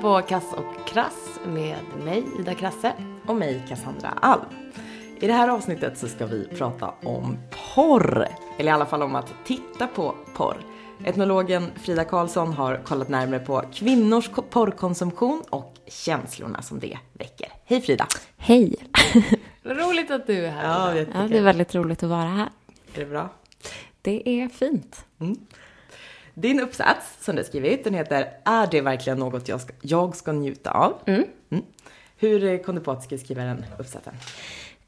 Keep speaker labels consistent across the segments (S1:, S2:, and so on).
S1: På Kass och Krass med mig, Ida Krasse.
S2: Och mig, Cassandra Alm. I det här avsnittet så ska vi prata om porr. Eller i alla fall om att titta på porr. Etnologen Frida Karlsson har kollat närmare på kvinnors porrkonsumtion och känslorna som det väcker. Hej Frida!
S3: Hej!
S1: Roligt att du är här.
S2: Ja.
S3: Ja, det är väldigt roligt att vara här.
S2: Är det bra?
S3: Det är fint.
S2: Din uppsats som du skrivit, den heter Är det verkligen något jag ska, jag ska njuta av? Mm. Hur eh, kom du på att du skulle skriva den uppsatsen?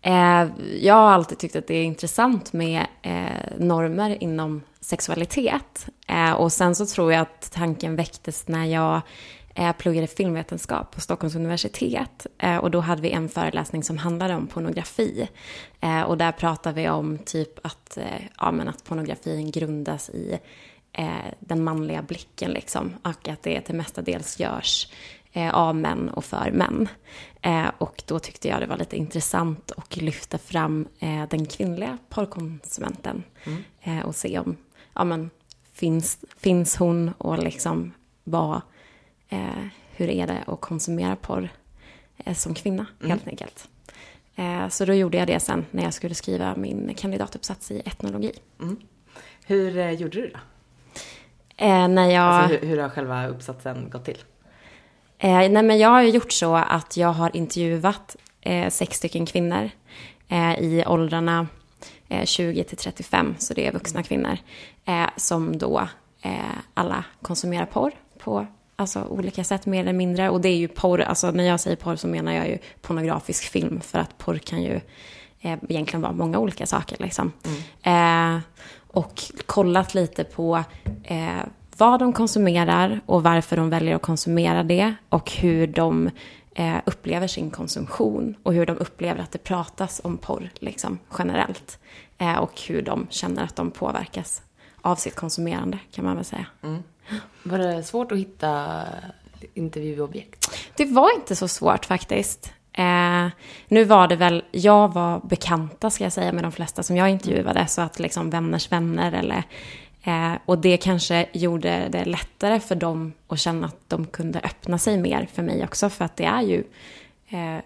S3: Eh, jag har alltid tyckt att det är intressant med eh, normer inom sexualitet. Eh, och sen så tror jag att tanken väcktes när jag eh, pluggade filmvetenskap på Stockholms universitet. Eh, och då hade vi en föreläsning som handlade om pornografi. Eh, och där pratade vi om typ att, ja, men att pornografin grundas i eh, den manliga blicken liksom. Och att det till mestadels görs eh, av män och för män. Eh, och då tyckte jag det var lite intressant att lyfta fram eh, den kvinnliga porrkonsumenten. Eh, och se om, ja men, finns, finns hon och liksom vad, eh, hur är det att konsumera porr som kvinna helt enkelt. Så då gjorde jag det sen när jag skulle skriva min kandidatuppsats i etnologi.
S2: Hur eh, gjorde du då?
S3: Eh, när jag...
S2: Alltså, hur, hur har själva uppsatsen gått till?
S3: Eh, nej, men jag har ju gjort så att jag har intervjuat eh, sex stycken kvinnor eh, i åldrarna eh, 20 till 35, så det är vuxna kvinnor, eh, som då eh, alla konsumerar porr på alltså, olika sätt, mer eller mindre. Och det är ju porr, alltså när jag säger porr så menar jag ju pornografisk film, för att porr kan ju eh, egentligen vara många olika saker. Liksom. Eh, och kollat lite på eh, vad de konsumerar och varför de väljer att konsumera det och hur de eh, upplever sin konsumtion och hur de upplever att det pratas om porr liksom, generellt. Eh, och hur de känner att de påverkas av sitt konsumerande kan man väl säga.
S1: Var det svårt att hitta intervjuobjekt?
S3: Det var inte så svårt faktiskt. Eh, nu var det väl, jag var bekanta ska jag säga med de flesta som jag intervjuade, så att liksom vänners vänner eller eh, och det kanske gjorde det lättare för dem att känna att de kunde öppna sig mer för mig också, för att det är ju, eh,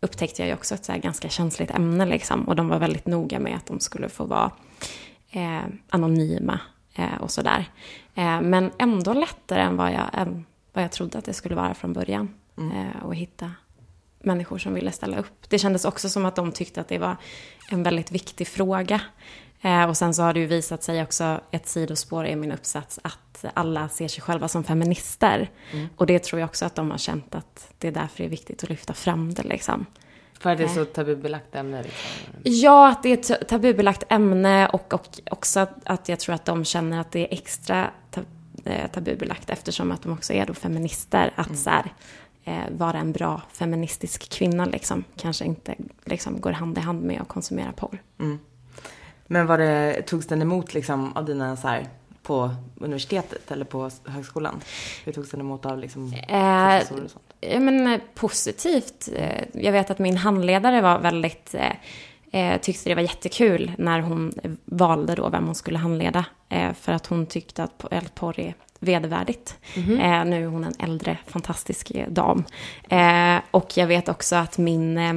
S3: upptäckte jag ju också ett så här ganska känsligt ämne liksom, och de var väldigt noga med att de skulle få vara eh, anonyma eh, och sådär. Eh, men ändå lättare än vad jag, än vad jag trodde att det skulle vara från början. Eh, och hitta människor som ville ställa upp. Det kändes också som att de tyckte att det var en väldigt viktig fråga. Eh, och sen så har det ju visat sig också, ett sidospår i min uppsats, att alla ser sig själva som feminister. Och det tror jag också att de har känt att det är därför det är viktigt att lyfta fram det liksom.
S1: För att det är så tabubelagt ämne liksom.
S3: Ja, att det är ett ta- tabubelagt ämne och, och också att, att jag tror att de känner att det är extra eh, tabubelagt eftersom att de också är då feminister. Att så här, eh, vara en bra feministisk kvinna liksom, kanske inte liksom, går hand i hand med att konsumera porr.
S2: Men var det, togs den emot liksom av dina så här på universitetet eller på högskolan? Hur togs den emot av liksom
S3: Eh,
S2: professorer och sånt?
S3: Ja, men eh, positivt. Eh, Jag vet att min handledare var väldigt, eh, eh, tyckte det var jättekul när hon valde då vem hon skulle handleda. Eh, för att hon tyckte att porr är vedervärdigt. Eh, nu är hon en äldre fantastisk eh, dam. Eh, och jag vet också att min eh,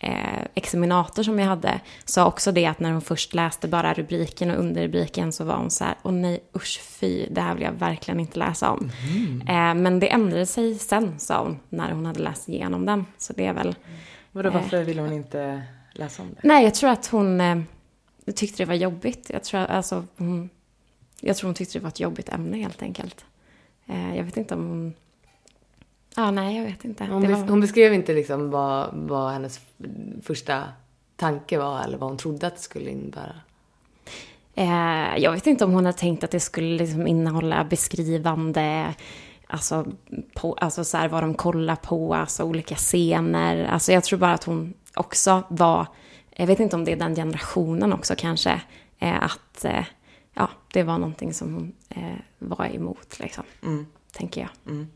S3: eh, examinator som jag hade sa också det att när hon först läste bara rubriken och underrubriken så var hon så här, åh nej usch fy, det här vill jag verkligen inte läsa om. Eh, men det ändrade sig sen, sa hon, när hon hade läst igenom den. Så det är väl,
S2: Vadå, varför ville hon inte läsa om det?
S3: nej jag tror att hon eh, tyckte det var jobbigt. Jag tror, alltså, hon, jag tror hon tyckte det var ett jobbigt ämne helt enkelt. Eh, jag vet inte om hon, ja nej jag vet inte.
S1: Hon,
S3: var-
S1: hon beskrev inte liksom vad, vad hennes första tanke var eller vad hon trodde att det skulle innebära.
S3: Eh, jag vet inte om hon hade tänkt att det skulle liksom innehålla beskrivande, alltså, på, alltså så här, vad de kollar på, alltså olika scener. Alltså jag tror bara att hon också var, jag vet inte om det är den generationen också kanske, eh, att eh, ja, det var någonting som hon eh, var emot liksom, tänker jag.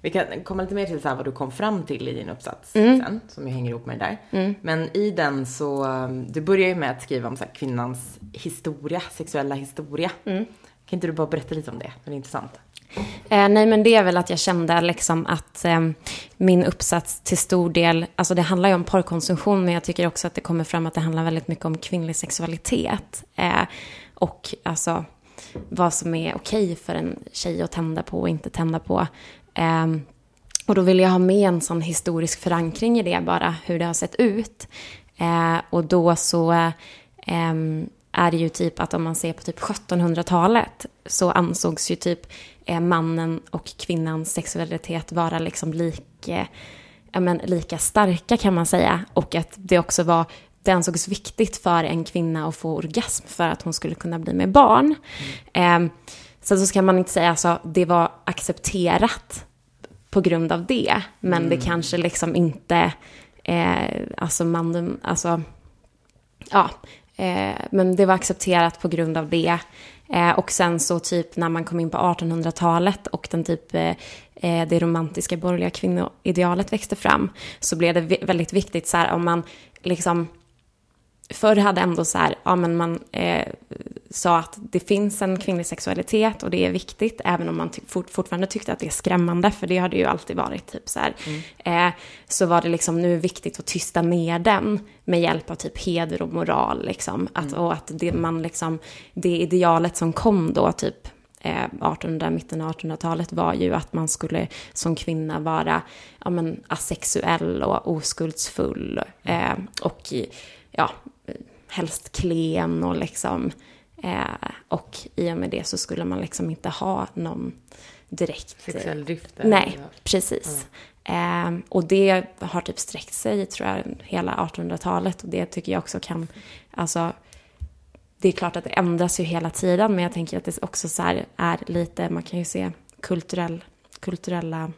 S2: Vi kan komma lite mer till så vad du kom fram till i din uppsats sen, som ju hänger ihop med det där. Men i den så, um, du börjar ju med att skriva om så kvinnans historia, sexuella historia. Kan inte du bara berätta lite om det? Det är intressant.
S3: Eh, nej, men det är väl att jag kände liksom att eh, min uppsats till stor del, alltså det handlar ju om porrkonsumtion, men jag tycker också att det kommer fram att det handlar väldigt mycket om kvinnlig sexualitet. Eh, och alltså vad som är okej för en tjej att tända på och inte tända på. Ehm, och då vill jag ha med en sån historisk förankring i det bara, hur det har sett ut. Eh, och då så eh, är det ju typ att om man ser på typ 1700-talet så ansågs ju typ eh, mannen och kvinnans sexualitet vara liksom lika, ja, men, lika starka kan man säga. Och att det också var det ansågs viktigt för en kvinna att få orgasm för att hon skulle kunna bli med barn. Mm. Sen så ska man inte säga alltså det var accepterat på grund av det, men mm. det kanske liksom inte, eh, alltså man, alltså, ja, eh, men det var accepterat på grund av det. Eh, och sen så typ när man kom in på 1800-talet och den typ eh, eh, det romantiska borgerliga kvinnoidealet växte fram så blev det väldigt viktigt så här om man liksom förr hade ändå så här, ja men man eh, sa att det finns en kvinnlig sexualitet och det är viktigt, även om man ty fort, fortfarande tyckte att det är skrämmande, för det har det ju alltid varit typ så här. Mm. Eh, så var det liksom nu viktigt att tysta ner den med hjälp av typ heder och moral liksom. Att, mm. Och att det man liksom, det idealet som kom då typ 1800, eh, mitten av 1800-talet var ju att man skulle som kvinna vara ja, men, asexuell och oskuldsfull. Eh, och ja, helst klen och liksom eh, och i och med det så skulle man liksom inte ha någon direkt...
S1: Sexuell drift?
S3: Nej, precis. Mm. Eh, och det har typ sträckt sig, tror jag, hela 1800-talet och det tycker jag också kan, alltså det är klart att det ändras ju hela tiden men jag tänker att det också så är lite, man kan ju se kulturell, kulturella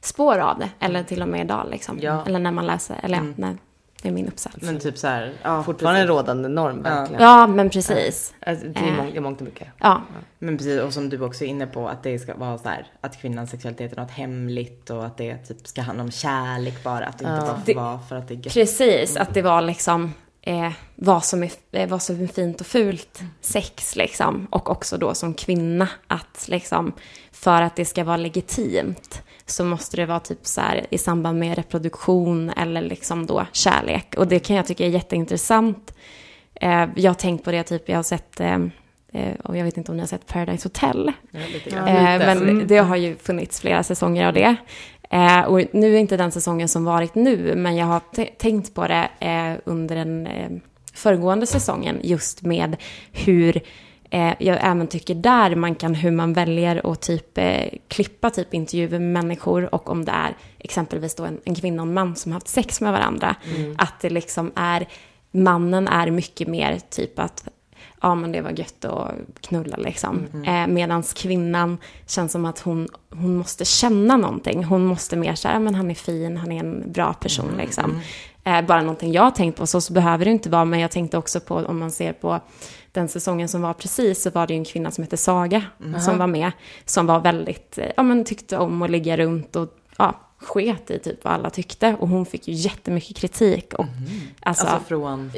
S3: spår av det, eller till och med idag liksom. Ja. Eller när man läser, eller mm. ja, när är min uppsats.
S2: Men typ så här, ja,
S1: Fortfarande en rådande norm verkligen.
S3: Ja, men precis.
S1: Alltså, det är mångt och mycket.
S3: Ja.
S2: Men precis, och som du också är inne på, att det ska vara så här, att kvinnans sexualitet är något hemligt och att det typ ska handla om kärlek bara, att det inte bara får vara för att det är gött.
S3: Precis, att det var liksom eh, vad, som är, eh, vad som är fint och fult sex liksom. Och också då som kvinna att liksom, för att det ska vara legitimt så måste det vara typ så här i samband med reproduktion eller liksom då kärlek. Och det kan jag tycka är jätteintressant. Eh, jag har tänkt på det, typ jag har sett eh, eh, och jag vet inte om ni har sett Paradise Hotel. Ja, men mm. det har ju funnits flera säsonger av det. och nu är inte den säsongen som varit nu, men jag har tänkt på det under den föregående säsongen just med hur Eh, jag även tycker där man kan, hur man väljer att typ eh, klippa typ intervjuer med människor och om det är exempelvis då en, en kvinna och en man som har haft sex med varandra. Mm. Att det liksom är, mannen är mycket mer typ att ja men det var gött att knulla liksom. Mm. Eh, Medan kvinnan känns som att hon, hon måste känna någonting. Hon måste mer säga, men han är fin, han är en bra person mm. liksom. Mm. Eh, bara någonting jag har tänkt på, så, så behöver det inte vara, men jag tänkte också på om man ser på den säsongen som var precis så var det ju en kvinna som hette Saga mm. som var med. Som var väldigt, ja men tyckte om att ligga runt och ja, sket i typ vad alla tyckte. Och hon fick ju jättemycket kritik. Och, mm.
S2: alltså, alltså från?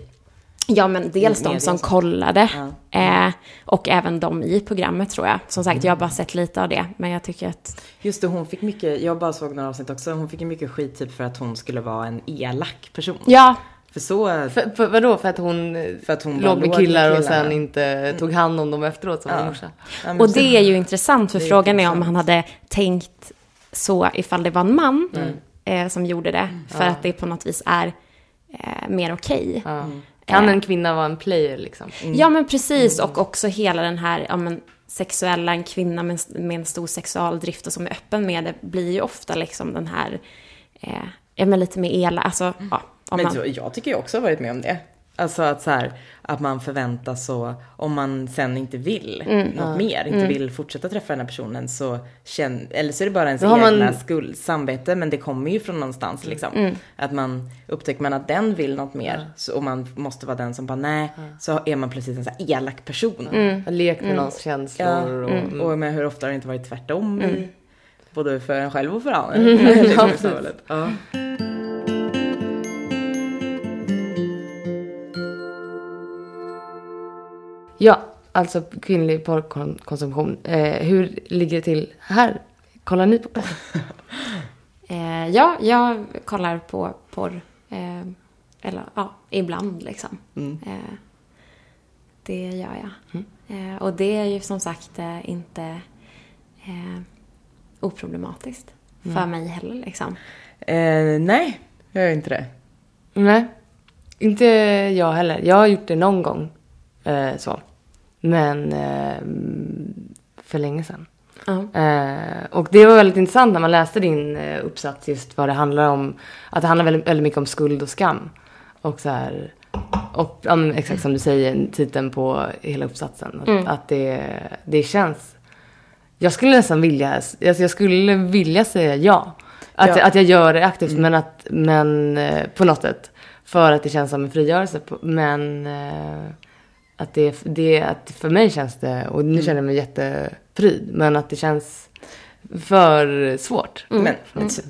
S3: Ja men dels de som kollade. Ja. Eh, och även de i programmet tror jag. Som sagt, mm. jag har bara sett lite av det. Men jag tycker att...
S2: Just det, hon fick mycket, jag bara såg några avsnitt också. Hon fick ju mycket skit typ för att hon skulle vara en elak person.
S3: Ja,
S2: för så...
S1: För, för, vadå? För att hon, för att hon låg med killar och sen inte mm. tog hand om dem efteråt som ja. morsa?
S3: Ja, och det är ju intressant för frågan är om han hade tänkt så ifall det var en man mm. eh, som gjorde det. Mm. För ja. att det på något vis är eh, mer okej. Okay.
S1: Mm. Kan en kvinna vara en player liksom?
S3: Mm. Ja men precis och också hela den här ja, men, sexuella, en kvinna med, med en stor sexualdrift och som är öppen med det blir ju ofta liksom den här, eh, ja men lite mer elak, alltså mm. ja
S2: men man... jag tycker jag också har varit med om det. Alltså att så här, att man förväntas så, om man sen inte vill mm, något ja. mer, inte mm. vill fortsätta träffa den här personen så känn, eller så är det bara ens egna man... skuld, samvete, men det kommer ju från någonstans mm. liksom. Mm. Att man upptäcker man att den vill något mer ja. så, och man måste vara den som bara nej, ja. så är man plötsligt en så här elak person.
S1: Mm. Lek med mm. någons känslor.
S2: Och, mm. och med hur ofta har det inte varit tvärtom? Mm. Både för en själv och för andra. ja,
S1: alltså kvinnlig porrkonsumtion. Eh, hur ligger det till här? Kollar ni på porr?
S3: Eh, ja, jag kollar på porr. Eh, eller ja, ibland liksom.
S2: Mm.
S3: Eh, det gör jag. Eh, och det är ju som sagt eh, inte eh, oproblematiskt för mig heller liksom.
S2: Eh, nej, jag gör inte det.
S1: Nej, inte jag heller. Jag har gjort det någon gång. Eh, så. Men eh, för länge sedan. Eh, och det var väldigt intressant när man läste din eh, uppsats just vad det handlar om. Att det handlar väldigt, väldigt mycket om skuld och skam. Och så här, och men exakt som du säger, titeln på hela uppsatsen. Att, att det, det känns, jag skulle nästan vilja, alltså jag skulle vilja säga ja. Att,
S2: Ja.
S1: att jag gör det aktivt, men, att, men eh, på något sätt. För att det känns som en frigörelse. Men att det, det, att för mig känns det, och nu känner jag mig jättepryd, men att det känns för svårt.
S2: Men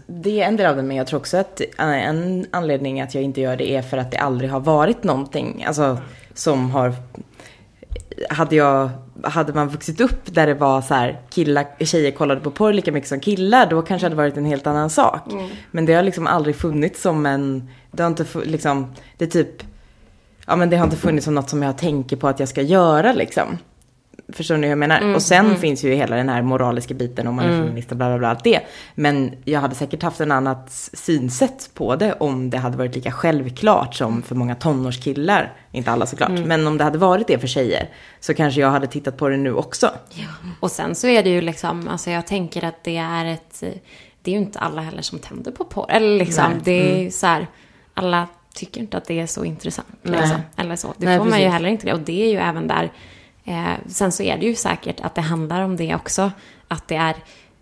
S2: det är en del av det, men jag tror också att en anledning att jag inte gör det är för att det aldrig har varit någonting, alltså som har hade jag, hade man vuxit upp där det var så här killar, tjejer kollade på porr lika mycket som killar, då kanske det hade varit en helt annan sak. Men det har liksom aldrig funnits som en, det har inte liksom, det är typ, ja men det har inte funnits något som jag tänker på att jag ska göra liksom. Förstår ni hur jag menar? och sen finns ju hela den här moraliska biten om man är feminist och bla bla bla, allt det. Men jag hade säkert haft en annat synsätt på det om det hade varit lika självklart som för många tonårskillar. Inte alla såklart, men om det hade varit det för tjejer så kanske jag hade tittat på det nu också.
S3: Och sen så är det ju liksom, alltså jag tänker att det är ett, det är ju inte alla heller som tänder på porr. Eller liksom,
S1: Nej.
S3: det är ju så här, alla tycker inte att det är så intressant. Liksom. Eller så. Det
S1: Nej,
S3: får man ju heller inte. Och det är ju även där, eh, sen så är det ju säkert att det handlar om det också. Att det är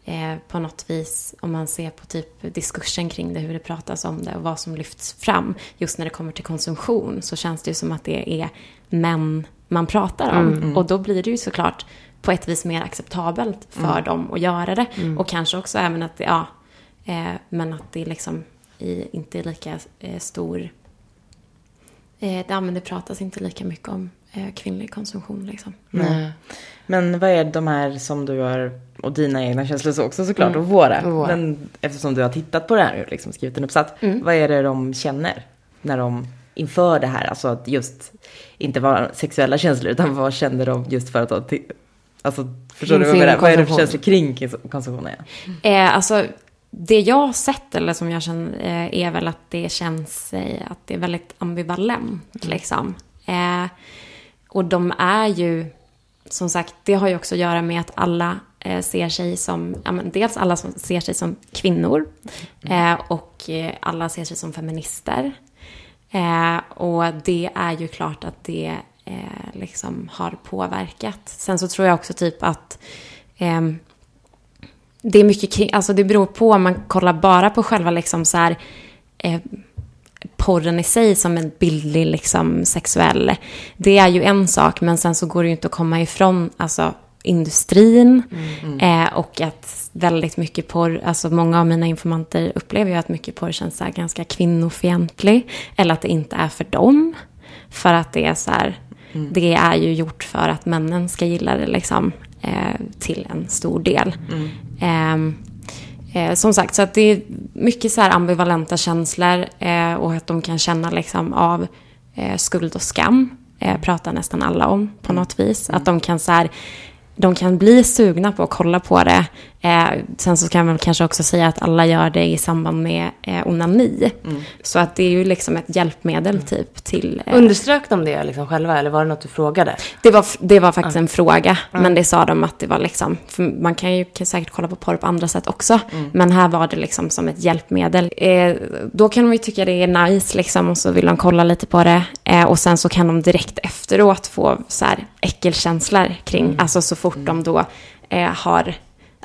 S3: eh, på något vis, om man ser på typ diskursen kring det, hur det pratas om det och vad som lyfts fram. Just när det kommer till konsumtion så känns det ju som att det är män man pratar om. Och då blir det ju såklart på ett vis mer acceptabelt för dem att göra det. Och kanske också även att det, ja, eh, men att det liksom i, inte är lika eh, stor, eh, men det pratas inte lika mycket om eh, kvinnlig konsumtion liksom.
S1: Nej.
S2: Men vad är de här som du har, och dina egna känslor så också såklart, och våra.
S1: Och våra.
S2: Men eftersom du har tittat på det här och liksom skrivit en uppsats, vad är det de känner när de inför det här? Alltså att just inte vara sexuella känslor, utan vad kände de just för att ti- alltså förstår
S1: Kring
S2: du vad jag menar? Vad är det för känslor kring kons- konsumtionen? Ja.
S3: Eh, alltså, det jag har sett, eller som jag känner, eh, är väl att det känns eh, att det är väldigt ambivalent. Liksom. Eh, och de är ju, som sagt, det har ju också att göra med att alla eh, ser sig som, ja, men dels alla som ser sig som kvinnor eh, och eh, alla ser sig som feminister. Och det är ju klart att det liksom har påverkat. Sen så tror jag också typ att ehm, det är mycket kring, alltså det beror på om man kollar bara på själva liksom så här eh, porren i sig som en bildlig liksom sexuell. Det är ju en sak men sen så går det ju inte att komma ifrån alltså industrin eh, och att väldigt mycket porr, alltså många av mina informanter upplever ju att mycket porr känns så här ganska kvinnofientlig eller att det inte är för dem. För att det är så här, det är ju gjort för att männen ska gilla det liksom eh, till en stor del. Ehm, Ehm, eh, som sagt, så att det är mycket så här ambivalenta känslor eh, och att de kan känna liksom av eh, skuld och skam. Eh, pratar nästan alla om på något vis. Att de kan så här, de kan bli sugna på att kolla på det. Eh, sen så kan man kanske också säga att alla gör det i samband med eh, onani. Så att det är ju liksom ett hjälpmedel typ till... Eh,
S1: Underströk de det liksom själva eller var det något du frågade?
S3: det var, det var faktiskt en fråga, men det sa de att det var liksom, man kan ju kan säkert kolla på porr på andra sätt också, men här var det liksom som ett hjälpmedel. Eh, då kan de ju tycka det är nice liksom och så vill de kolla lite på det eh, och sen så kan de direkt efteråt få så här äckelkänslor kring, alltså så fort de då eh, har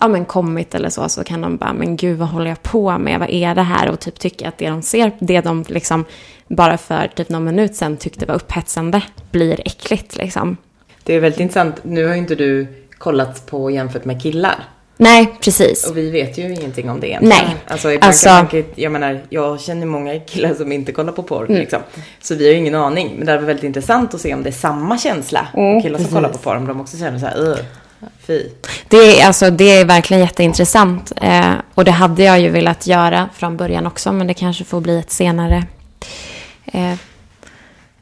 S3: ja, men kommit eller så, så kan de bara, men gud vad håller jag på med, vad är det här? Och typ tycka att det de ser, det de liksom bara för typ någon minut sedan tyckte var upphetsande, blir äckligt liksom.
S2: Det är väldigt intressant, nu har ju inte du kollat på jämfört med killar.
S3: Nej, precis.
S2: Och vi vet ju ingenting om det än.
S3: Nej.
S2: Alltså,
S3: Alltså-
S2: kan, jag menar, jag känner många killar som inte kollar på porr liksom. Så vi har ju ingen aning. Men det var väldigt intressant att se om det är samma känsla. och killar som kollar på porr, om de också känner så här, "Ugh, fy.
S3: Det är, alltså, det är verkligen jätteintressant. Eh, och det hade jag ju velat göra från början också, men det kanske får bli ett senare... Eh,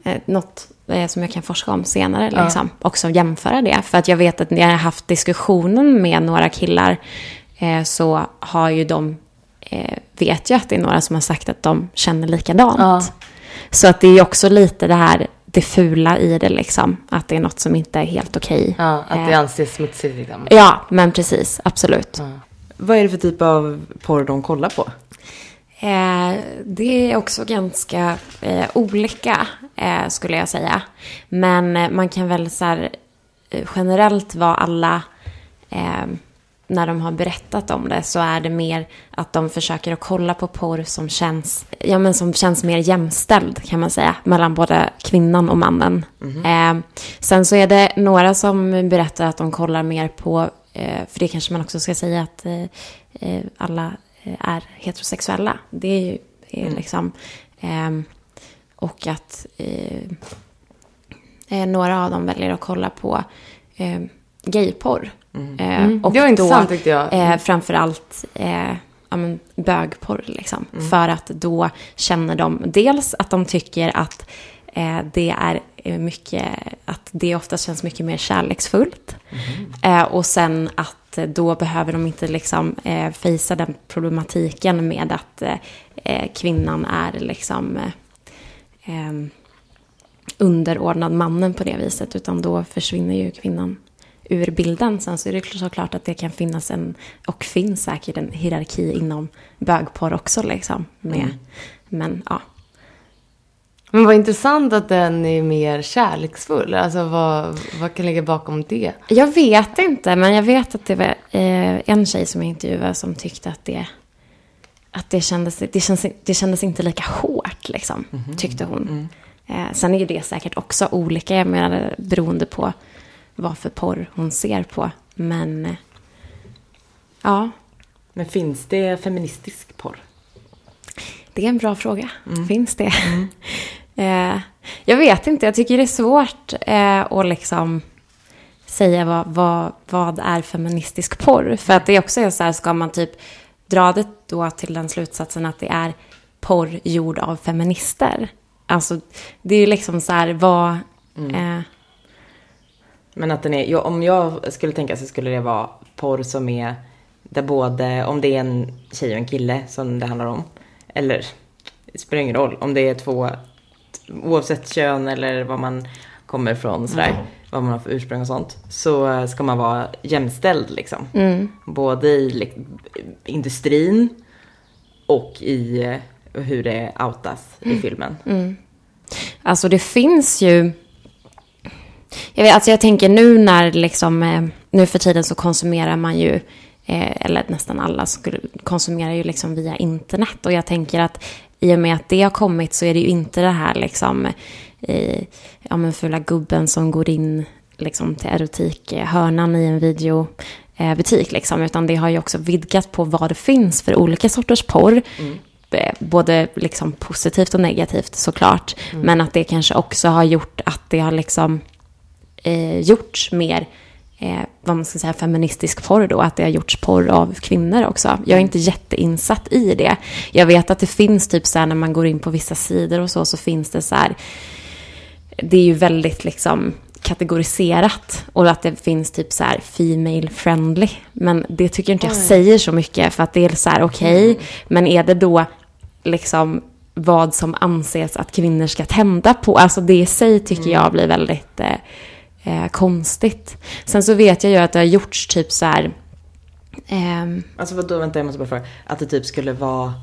S3: eh, något eh, som jag kan forska om senare.
S1: Ja.
S3: Liksom. Också jämföra det. För att jag vet att när jag har haft diskussionen med några killar eh, så har ju de... Eh, vet ju att det är några som har sagt att de känner likadant.
S1: Ja.
S3: Så att det är också lite det här det fula i det liksom. Att det är något som inte är helt okej.
S1: Ja, att det
S3: Eh,
S1: anses smutsigt liksom.
S3: Ja, men precis. Absolut.
S1: Ja.
S2: Vad är det för typ av porr de kollar på?
S3: Eh, det är också ganska eh, olika, eh, skulle jag säga. Men eh, man kan väl så här, eh, generellt vara alla, när de har berättat om det, så är det mer att de försöker att kolla på porr som känns, ja, men som känns mer jämställd, kan man säga, mellan både kvinnan och mannen. Eh, sen så är det några som berättar att de kollar mer på, eh, för det kanske man också ska säga att eh, eh, alla är heterosexuella. Det är ju är liksom... ehm, och att eh, eh, några av dem väljer att kolla på eh, gayporr. Eh,
S1: Mm.
S3: och
S1: Det var
S3: då,
S1: tyckte jag.
S3: Eh, framförallt eh, ja, men bögporr liksom. För att då känner de dels att de tycker att eh, det är eh, mycket, att det oftast känns mycket mer kärleksfullt. Eh, och sen att då behöver de inte liksom eh, fejsa den problematiken med att eh, eh, kvinnan är liksom underordnad mannen på det viset. Utan då försvinner ju kvinnan ur bilden. Sen så är det såklart att det kan finnas en, och finns säkert en hierarki inom bögporr också liksom. Med, Men ja.
S1: Men vad intressant att den är mer kärleksfull. Alltså vad, vad kan ligga bakom det?
S3: Jag vet inte, men jag vet att det var eh, en tjej som jag intervjuade som tyckte att det, att det, kändes, det, kändes, det kändes inte lika hårt, liksom, tyckte hon. Eh, sen är ju det säkert också olika, jag menar, beroende på vad för porr hon ser på. Men ja,
S2: Men finns det feministisk porr?
S3: det är en bra fråga. Finns det? eh, jag vet inte, jag tycker det är svårt eh, att liksom säga vad, vad, vad är feministisk porr. För att det också är så här, ska man typ dra det då till den slutsatsen att det är porr gjord av feminister. Alltså, det är ju liksom så här, vad... Eh,
S2: Men att den är, om jag skulle tänka så skulle det vara porr som är där både, om det är en tjej och en kille som det handlar om. Eller, det spelar ingen roll om det är två, oavsett kön eller vad man kommer ifrån sådär. Vad man har för ursprung och sånt. Så ska man vara jämställd liksom. Både i industrin och i eh, hur det outas i filmen.
S3: Alltså det finns ju... Jag, vet, alltså jag tänker nu när liksom, eh, nu för tiden så konsumerar man ju, eh, eller nästan alla konsumerar ju liksom via internet. Och jag tänker att i och med att det har kommit så är det ju inte det här liksom, eh, ja men fula gubben som går in liksom till erotikhörnan i en videobutik liksom. Utan det har ju också vidgat på vad det finns för olika sorters porr. Eh, Både liksom positivt och negativt såklart. Men att det kanske också har gjort att det har liksom eh, gjorts mer, eh, vad man ska säga, feministisk porr då. Att det har gjorts porr av kvinnor också. Jag är inte jätteinsatt i det. Jag vet att det finns typ så här när man går in på vissa sidor och så, så finns det så här, det är ju väldigt liksom kategoriserat och att det finns typ så här female friendly. Men det tycker inte jag säger så mycket för att det är så här okej, men är det då liksom vad som anses att kvinnor ska tända på? Alltså det i sig tycker jag blir väldigt eh, eh, konstigt. Sen så vet jag ju att det har gjorts typ så här Eh,
S2: Alltså vadå, vänta jag måste bara fråga. Att det typ skulle vara,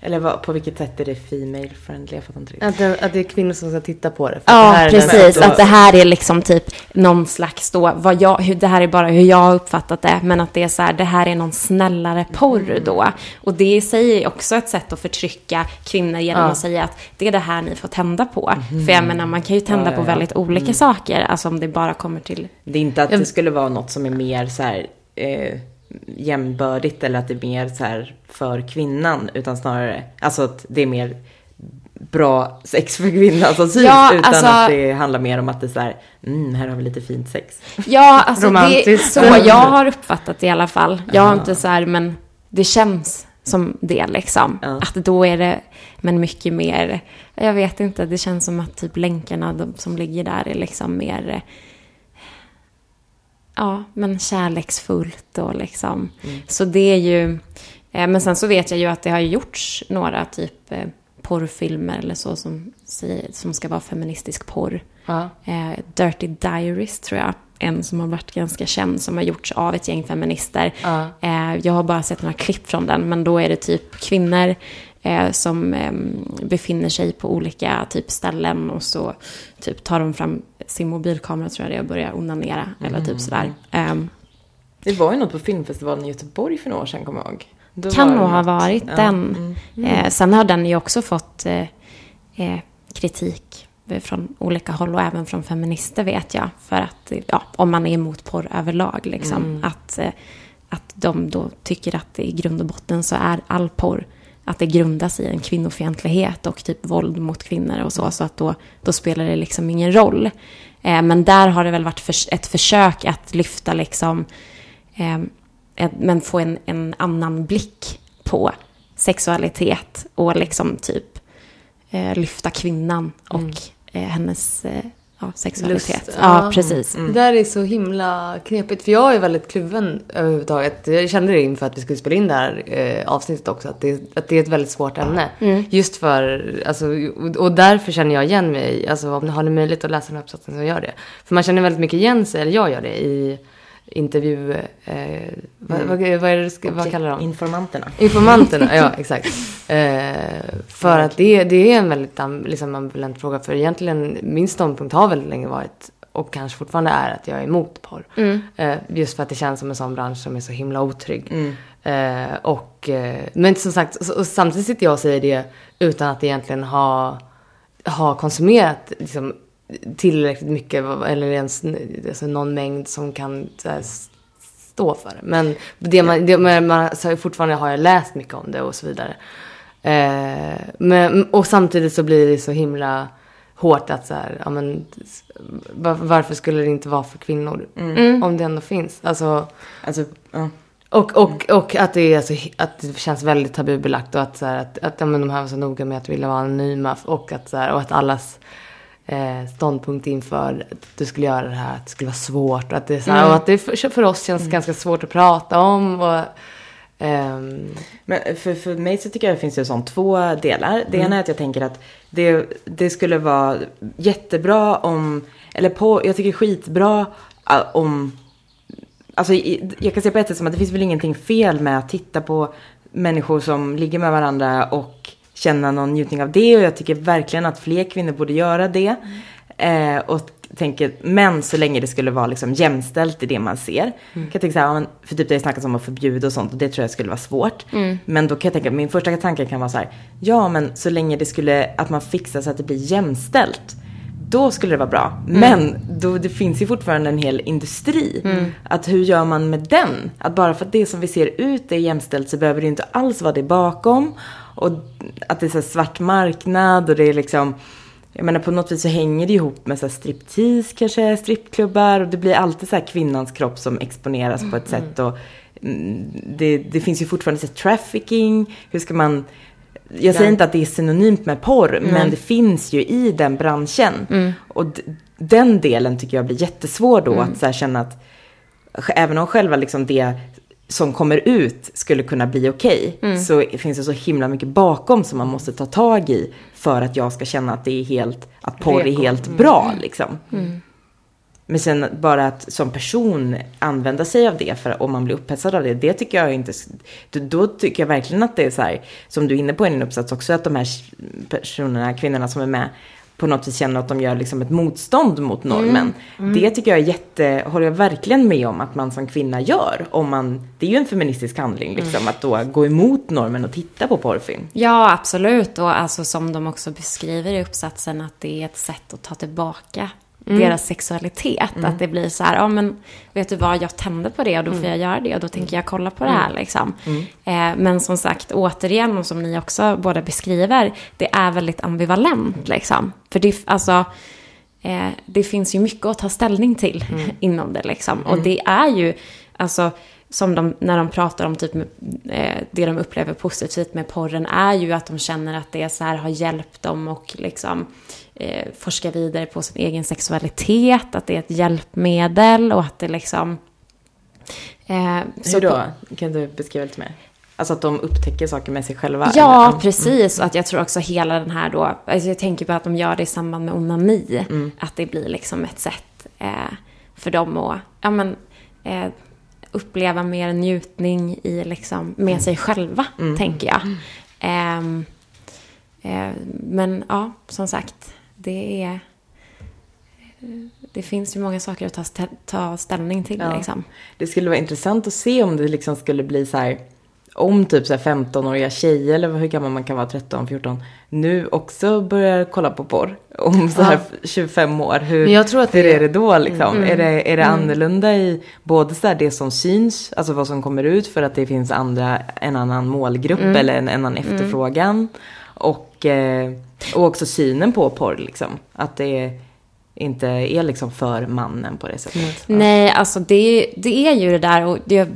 S2: eller vad, på vilket sätt är det female friendly? Jag fattar inte riktigt.
S1: Att det, att det är kvinnor som ska titta på det.
S3: Ja,
S1: den-
S3: precis. Att det här är liksom typ någon slags då, vad jag, hur, det här är bara hur jag har uppfattat det, men att det är så här, det här är någon snällare porr då. Och det i sig är också ett sätt att förtrycka kvinnor genom
S1: Ja.
S3: att säga att det är det här ni får tända på. För jag menar, man kan ju tända
S2: Ja, ja,
S3: på väldigt olika saker, alltså om det bara kommer till...
S2: Det är inte att det skulle vara något som är mer så här, eh, jämbördigt eller att det är mer så här för kvinnan. Utan snarare, alltså att det är mer bra sex för kvinnan som syns.
S3: Ja,
S2: utan
S3: alltså-
S2: att det handlar mer om att det är så här, mm, här har vi lite fint sex.
S3: Ja, alltså det är så jag har uppfattat det i alla fall. Jag har inte så här, men det känns som det liksom.
S2: Ja.
S3: Att då är det, men mycket mer, jag vet inte, det känns som att typ länkarna de, som ligger där är liksom mer, ja, men kärleksfullt och liksom. Så det är ju, eh, men sen så vet jag ju att det har gjorts några typ eh, porrfilmer eller så som, som ska vara feministisk porr.
S1: Ja.
S3: Eh, Dirty Diaries tror jag. En som har varit ganska känd som har gjorts av ett gäng feminister.
S1: Ja.
S3: Jag har bara sett några klipp från den men då är det typ kvinnor eh, som eh, befinner sig på olika typ ställen och så typ tar de fram sin mobilkamera tror jag det är och börjar onanera eller typ sådär. Ehm,
S2: Det var ju något på filmfestivalen i Göteborg för några år sedan, kommer jag ihåg. Då
S3: kan nog ha varit
S2: Ja,
S3: den.
S2: mm.
S3: Eh, sen har den ju också fått eh, eh, kritik från olika håll och även från feminister vet jag. För att, eh, ja, om man är emot porr överlag liksom.
S2: Mm.
S3: Att, att de då tycker att i grund och botten så är all porr att det grundas i en kvinnofientlighet och typ våld mot kvinnor och så.
S2: Mm.
S3: Så att då, då spelar det liksom ingen roll. Eh, men där har det väl varit förs- ett försök att lyfta liksom eh, ett, men få en, en annan blick på sexualitet och liksom typ eh, lyfta kvinnan och eh, hennes eh, ja, sexualitet.
S1: Lust,
S3: ja, precis.
S1: Det där är så himla knepigt. För jag är väldigt kluven överhuvudtaget. Jag kände det inför att vi skulle spela in det här eh, avsnittet också. Att det, att det är ett väldigt svårt ämne. Just för, alltså, och, och därför känner jag igen mig. Alltså om ni har ni möjlighet att läsa den här uppsatsen så gör det. För man känner väldigt mycket igen sig, eller jag gör det, i intervju... Eh, vad, vad, vad är det ska, vad kallar de?
S2: Informanterna.
S1: Informanterna, ja exakt. Eh, för att det, det är en väldigt liksom, ambivalent fråga. För egentligen, min ståndpunkt har väldigt länge varit, och kanske fortfarande är, att jag är emot porr. Eh, just för att det känns som en sån bransch som är så himla otrygg. Eh, och, eh, men som sagt, och samtidigt sitter jag och säger det utan att egentligen ha, ha konsumerat liksom, tillräckligt mycket, eller ens alltså, någon mängd som kan här, stå för det. Men det man, det, man så fortfarande har jag läst mycket om det och så vidare. Eh, men, och samtidigt så blir det så himla hårt att så här, ja men var, varför skulle det inte vara för kvinnor? Om det ändå finns. Alltså,
S2: Alltså, ja.
S1: och, och, och att det, är så, att det känns väldigt tabubelagt och att, så här, att, att ja, men de här var så noga med att vilja vara anonyma och att, så här, och att allas eh, ståndpunkt inför att du skulle göra det här, att det skulle vara svårt och att det, är så här, och att det för, för oss känns ganska svårt att prata om. Och, ehm,
S2: Men för, för mig så tycker jag det finns ju sån två delar. Det ena är att jag tänker att det, det skulle vara jättebra om, eller på, jag tycker skitbra om, alltså jag kan säga på ett sätt som att det finns väl ingenting fel med att titta på människor som ligger med varandra och känna någon njutning av det. Och jag tycker verkligen att fler kvinnor borde göra det. Eh, och tänker, men så länge det skulle vara liksom jämställt i det man ser. Kan jag tänka så här, för typ det snackas om att förbjuda och sånt och det tror jag skulle vara svårt. Men då kan jag tänka, min första tanke kan vara så här, ja men så länge det skulle, att man fixar så att det blir jämställt. Då skulle det vara bra. Men då, det finns ju fortfarande en hel industri. Att hur gör man med den? Att bara för att det som vi ser ut är jämställt så behöver det inte alls vara det bakom. Och att det är så svart marknad och det är liksom jag menar på något vis så hänger det ihop med så här striptease kanske, strippklubbar. Och det blir alltid så här kvinnans kropp som exponeras på ett sätt. Och mm, det, det finns ju fortfarande så trafficking, hur ska man jag säger inte att det är synonymt med porr, men det finns ju i den branschen. Och d- den delen tycker jag blir jättesvår då, att så känna att även om själva liksom det som kommer ut skulle kunna bli okej, så finns det så himla mycket bakom som man måste ta tag i för att jag ska känna att det är helt, att porr är helt bra liksom. Men sen bara att som person använda sig av det, för om man blir upphetsad av det, det tycker jag inte, då, då tycker jag verkligen att det är så här, som du är inne på i din uppsats också, att de här personerna, kvinnorna som är med, på något vis känner att de gör liksom ett motstånd mot normen. Det tycker jag är jätte, håller jag verkligen med om att man som kvinna gör. Om man, det är ju en feministisk handling liksom, att då gå emot normen och titta på porrfilm.
S3: Ja, absolut. Och alltså som de också beskriver i uppsatsen att det är ett sätt att ta tillbaka deras sexualitet. Att det blir så här, ja men vet du vad, jag tänder på det och då får jag göra det och då tänker jag kolla på det här liksom. Eh, men som sagt, återigen, och som ni också båda beskriver, det är väldigt ambivalent liksom. För det, alltså, eh, det finns ju mycket att ta ställning till inom det liksom. Och det är ju, alltså, som de, när de pratar om typ eh, det de upplever positivt med porren är ju att de känner att det så här har hjälpt dem och liksom eh, forska vidare på sin egen sexualitet, att det är ett hjälpmedel och att det liksom... Eh, så
S2: Hur då?
S3: på-
S2: Kan du beskriva lite mer? Alltså att de upptäcker saker med sig själva?
S3: Ja,
S2: eller?
S3: precis. Och att jag tror också hela den här då, alltså jag tänker på att de gör det i samband med onani. Att det blir liksom ett sätt eh, för dem att, ja men, eh, uppleva mer njutning i liksom, med sig själva, tänker jag. Ehm, eh, men ja, som sagt, det är... Det finns ju många saker att ta, stä- ta ställning till
S2: Ja.
S3: liksom.
S2: Det skulle vara intressant att se om det liksom skulle bli så här. Om typ så här 15-åriga tjejer eller hur gammal man kan vara, 13, 14. Nu också börjar kolla på porr. Om så här 25 år. Hur,
S1: Men jag tror att
S2: hur
S1: det-
S2: är det då liksom? Är det, är det annorlunda i både så här det som syns, alltså vad som kommer ut för att det finns andra, en annan målgrupp eller en annan efterfrågan. Och, eh, och också synen på porr liksom. Att det inte är liksom för mannen på det sättet.
S3: Nej, alltså det, det är ju det där och jag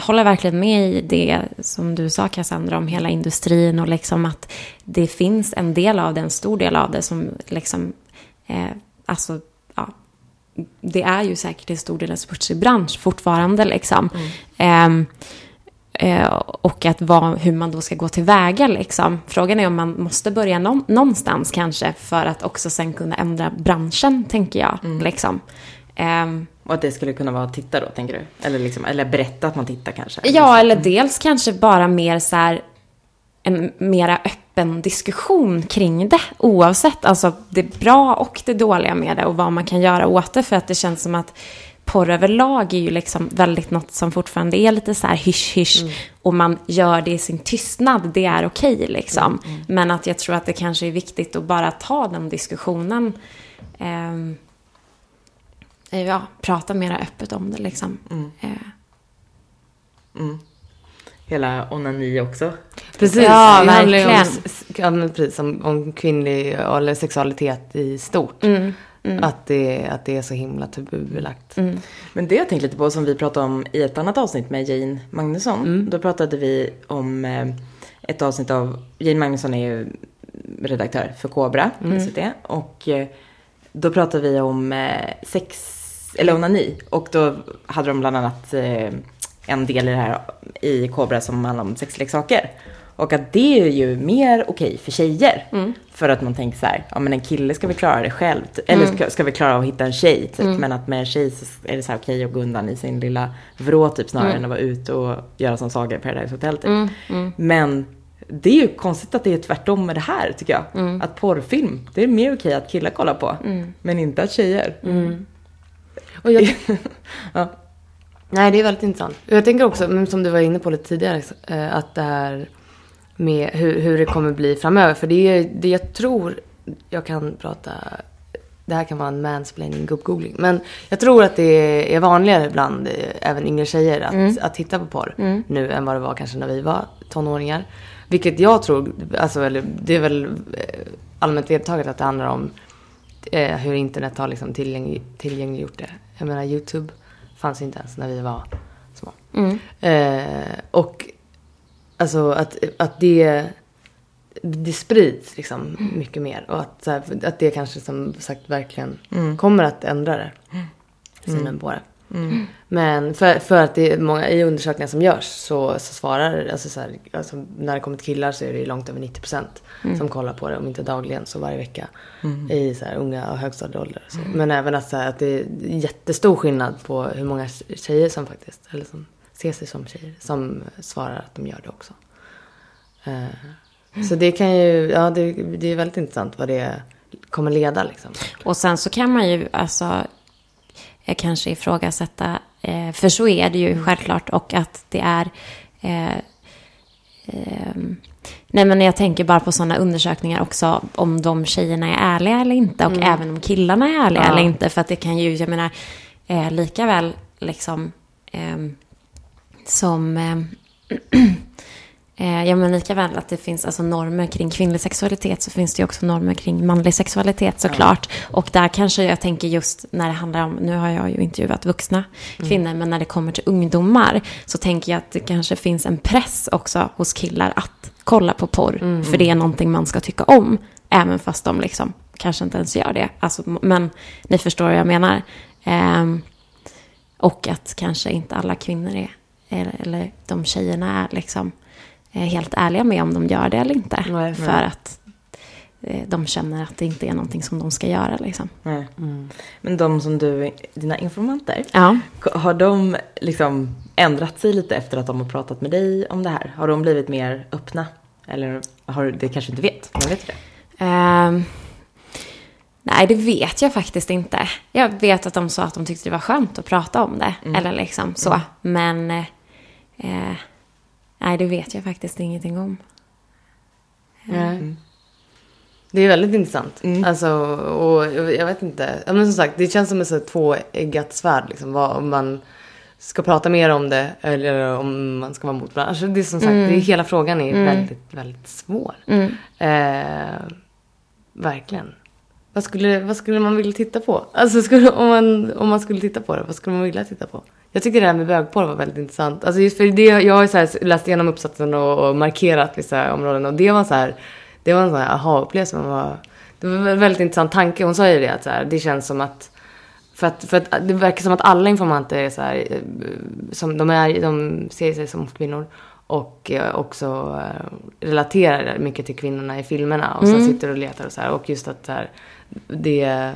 S3: håller verkligen med i det som du sa Cassandra om hela industrin och liksom att det finns en del av det, en stor del av det som liksom, eh, alltså, ja, det är ju säkert en stor del en smutsig bransch fortfarande liksom. Ehm, Eh, och att vad, hur man då ska gå tillväga liksom. Frågan är om man måste börja någon, någonstans kanske för att också sen kunna ändra branschen, tänker jag. Liksom. Ehm,
S2: Och att det skulle kunna vara att titta då, tänker du? Eller, liksom, eller berätta att man tittar kanske?
S3: ja, eller dels kanske bara mer så här en mera öppen diskussion kring det oavsett alltså det bra och det dåliga med det och vad man kan göra åt det för att det känns som att porr överlag är ju liksom väldigt något som fortfarande är lite så här hysch-hysch och man gör det i sin tystnad, det är okej liksom. Men att jag tror att det kanske är viktigt att bara ta den diskussionen. ehm, ja, prata mera öppet om det liksom. Eh,
S2: Hela onani också.
S1: Precis,
S3: Ja,
S1: det handlar ju om,
S3: verkligen.
S1: om, om kvinnlig eller sexualitet i stort.
S3: Mm,
S1: Att, det, att det är så himla tabubelagt.
S2: Men det jag tänkt lite på som vi pratade om i ett annat avsnitt med Jane Magnusson. Då pratade vi om eh, ett avsnitt av, Jane Magnusson är ju redaktör för Kobra, SVT. Och eh, då pratade vi om eh, sex, eller onani. Och då hade de bland annat en del i det här i Kobra som handlar om sexleksaker. Och att det är ju mer okej för tjejer. För att man tänker så här, ja men en kille ska väl klara det själv. Eller ska, ska vi klara att hitta en tjej typ. Men att med en tjej så är det så här okej att gå undan i sin lilla vrå typ snarare än att vara ute och göra som Saga i Paradise Hotel typ. Men det är ju konstigt att det är tvärtom med det här tycker jag. Att porrfilm, det är mer okej att killar kollar på. Men inte att tjejer.
S1: Och jag,
S2: Ja.
S1: nej, det är väldigt intressant. Jag tänker också, som du var inne på lite tidigare, eh, att det här med hur, hur det kommer bli framöver. För det är det jag tror, jag kan prata, det här kan vara en mansplaining gubb-googling. Men jag tror att det är vanligare bland eh, även yngre tjejer att, att titta på porr nu än vad det var kanske när vi var tonåringar. Vilket jag tror, alltså eller, det är väl eh, allmänt vedertaget att det handlar om eh, hur internet har liksom tillgäng, tillgängliggjort det. Jag menar YouTube fanns inte ens när vi var små. Eh, och alltså att, att det, det sprids liksom mycket mer. Och att, här, att det kanske som sagt verkligen kommer att ändra det. Synen på det. Men för, för att det är många, i undersökningar som görs så, så svarar, alltså, så här, alltså när det kommer till killar så är det långt över 90 procent som kollar på det, om inte dagligen så varje vecka. I så här, unga och högstadieåldrar. och Så. Men även att, så här, att det är jättestor skillnad på hur många tjejer som faktiskt, eller som ser sig som tjejer, som svarar att de gör det också. Eh, Så det kan ju, ja det, det är väldigt intressant vad det kommer leda liksom.
S3: Och sen så kan man ju alltså eh, kanske ifrågasätta, eh, för så är det ju självklart och att det är eh, ehm, nej men jag tänker bara på sådana undersökningar också om de tjejerna är ärliga eller inte och även om killarna är ärliga
S1: Ja.
S3: eller inte. För att det kan ju, jag menar, eh, lika väl liksom ehm, som ehm, Eh, ja, men lika väl att det finns alltså normer kring kvinnlig sexualitet så finns det ju också normer kring manlig sexualitet såklart. Och där kanske jag tänker just när det handlar om, nu har jag ju intervjuat vuxna kvinnor, men när det kommer till ungdomar så tänker jag att det kanske finns en press också hos killar att kolla på porr. För det är någonting man ska tycka om, även fast de liksom kanske inte ens gör det. Alltså, men ni förstår vad jag menar. Ehm, och att kanske inte alla kvinnor är, eller, eller de tjejerna är liksom är helt ärliga med om de gör det eller inte.
S2: Nej,
S3: för
S2: nej.
S3: att eh, de känner att det inte är någonting som de ska göra liksom.
S2: Nej. Men de som du, dina informanter,
S3: Ja.
S2: har de liksom ändrat sig lite efter att de har pratat med dig om det här? Har de blivit mer öppna? Eller har du, det kanske inte vet, men vet du det?
S3: Ehm, nej, det vet jag faktiskt inte. Jag vet att de sa att de tyckte det var skönt att prata om det.
S2: Mm.
S3: Eller liksom så. Men eh, eh, nej, det vet jag faktiskt ingenting om.
S1: Nej. Det är väldigt intressant.
S2: Mm.
S1: Alltså, och jag vet inte. Men som sagt, det känns som ett tvåeggat svärd. Liksom, vad, om man ska prata mer om det eller om man ska vara mot varandra. Alltså, det är som sagt, det är, hela frågan är väldigt, väldigt svår.
S3: Mm.
S1: Eh, verkligen. Vad skulle, vad skulle man vilja titta på? Alltså skulle, om, man, om man skulle titta på det, vad skulle man vilja titta på? Jag tyckte det här med bögporr var väldigt intressant. Alltså just för det, jag har ju så läst igenom uppsatsen och, och markerat vissa områden och det var så här, det var en sån här aha-upplevelse. Var, det var en väldigt intressant tanke. Hon sa ju det att så här, det känns som att för att, för att det verkar som att alla informanter är så här, eh, som de, är, de ser sig som kvinnor och eh, också eh, relaterar mycket till kvinnorna i filmerna och så sitter och letar och så här. Och just att så här, det,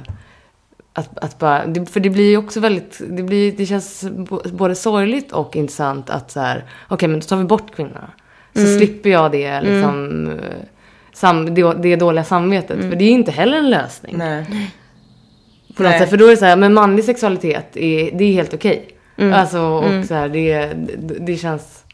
S1: att, att bara, för det blir ju också väldigt, det, blir, det känns både sorgligt och intressant att så här, okej men då tar vi bort kvinnorna. Så slipper jag det liksom, eh, sam, det, det dåliga samvetet. För det är ju inte heller en lösning.
S2: Nej.
S1: På något sätt. För då är det så här, men manlig sexualitet, är, det är helt okej. Alltså, och så här, det, det, det känns...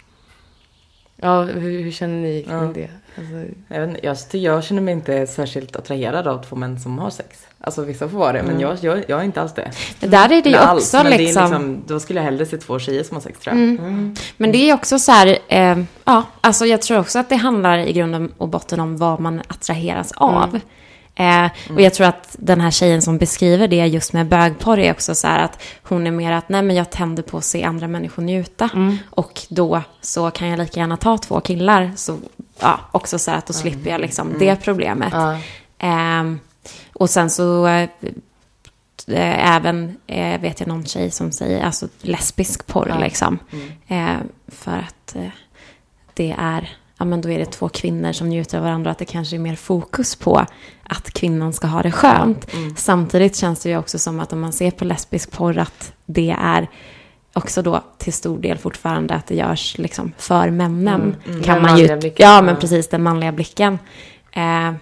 S1: Ja, hur, hur känner ni kring
S2: Ja.
S1: det? Alltså,
S2: Jag, vet inte, jag, jag känner mig inte särskilt attraherad av två män som har sex. Alltså vissa får vara det, men jag, jag, jag är inte alls det.
S3: Men Där är det ju också
S2: men det är
S3: liksom...
S2: liksom... Då skulle jag hellre se två tjejer som har sex tror jag.
S3: Men det är också så här, eh, ja, alltså jag tror också att det handlar i grund och botten om vad man attraheras av. Eh, och jag tror att den här tjejen som beskriver det just med bögporr är också så här att hon är mer att nej men jag tänder på att se andra människor njuta. Och då så kan jag lika gärna ta två killar. Så ja, också så att då slipper jag liksom det problemet.
S1: ja.
S3: Ehm, och sen så eh, även eh, vet jag någon tjej som säger alltså lesbisk porr liksom. Eh, för att eh, det är, ja men då är det två kvinnor som njuter av varandra. Att det kanske är mer fokus på att kvinnan ska ha det skönt. Samtidigt känns det ju också som att om man ser på lesbisk porr att det är också då till stor del fortfarande att det görs liksom för männen.
S1: Den
S3: Kan man ju,
S1: blicken,
S3: ja men precis den manliga blicken. Eh,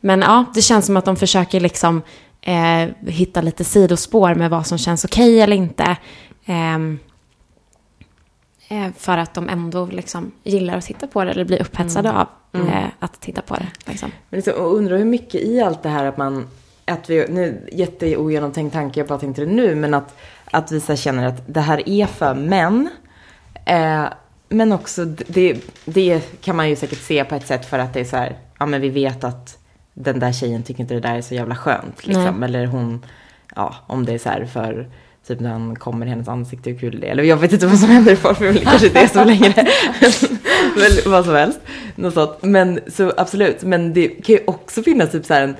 S3: men ja, det känns som att de försöker liksom eh, hitta lite sidospår med vad som känns okej eller inte. Ehm, eh, för att de ändå liksom gillar att titta på det eller blir upphetsade av eh, att titta på det. Liksom.
S2: Men liksom, undrar hur mycket i allt det här att man, att vi, nu jätteogenomtänkt tanke, jag bara tänkte det nu, men att, att vi så känner att det här är för män. Eh, men också, det, det kan man ju säkert se på ett sätt för att det är så här, ja men vi vet att den där tjejen tycker inte det där är så jävla skönt liksom.
S3: Nej.
S2: Eller hon, ja om det är så här för Typ när han kommer i hennes ansikte, hur kul det är. Eller jag vet inte vad som händer i porrfilm, det kanske inte är så längre. Men vad som helst. Något sånt. Men så absolut, men det kan ju också finnas typ så här en,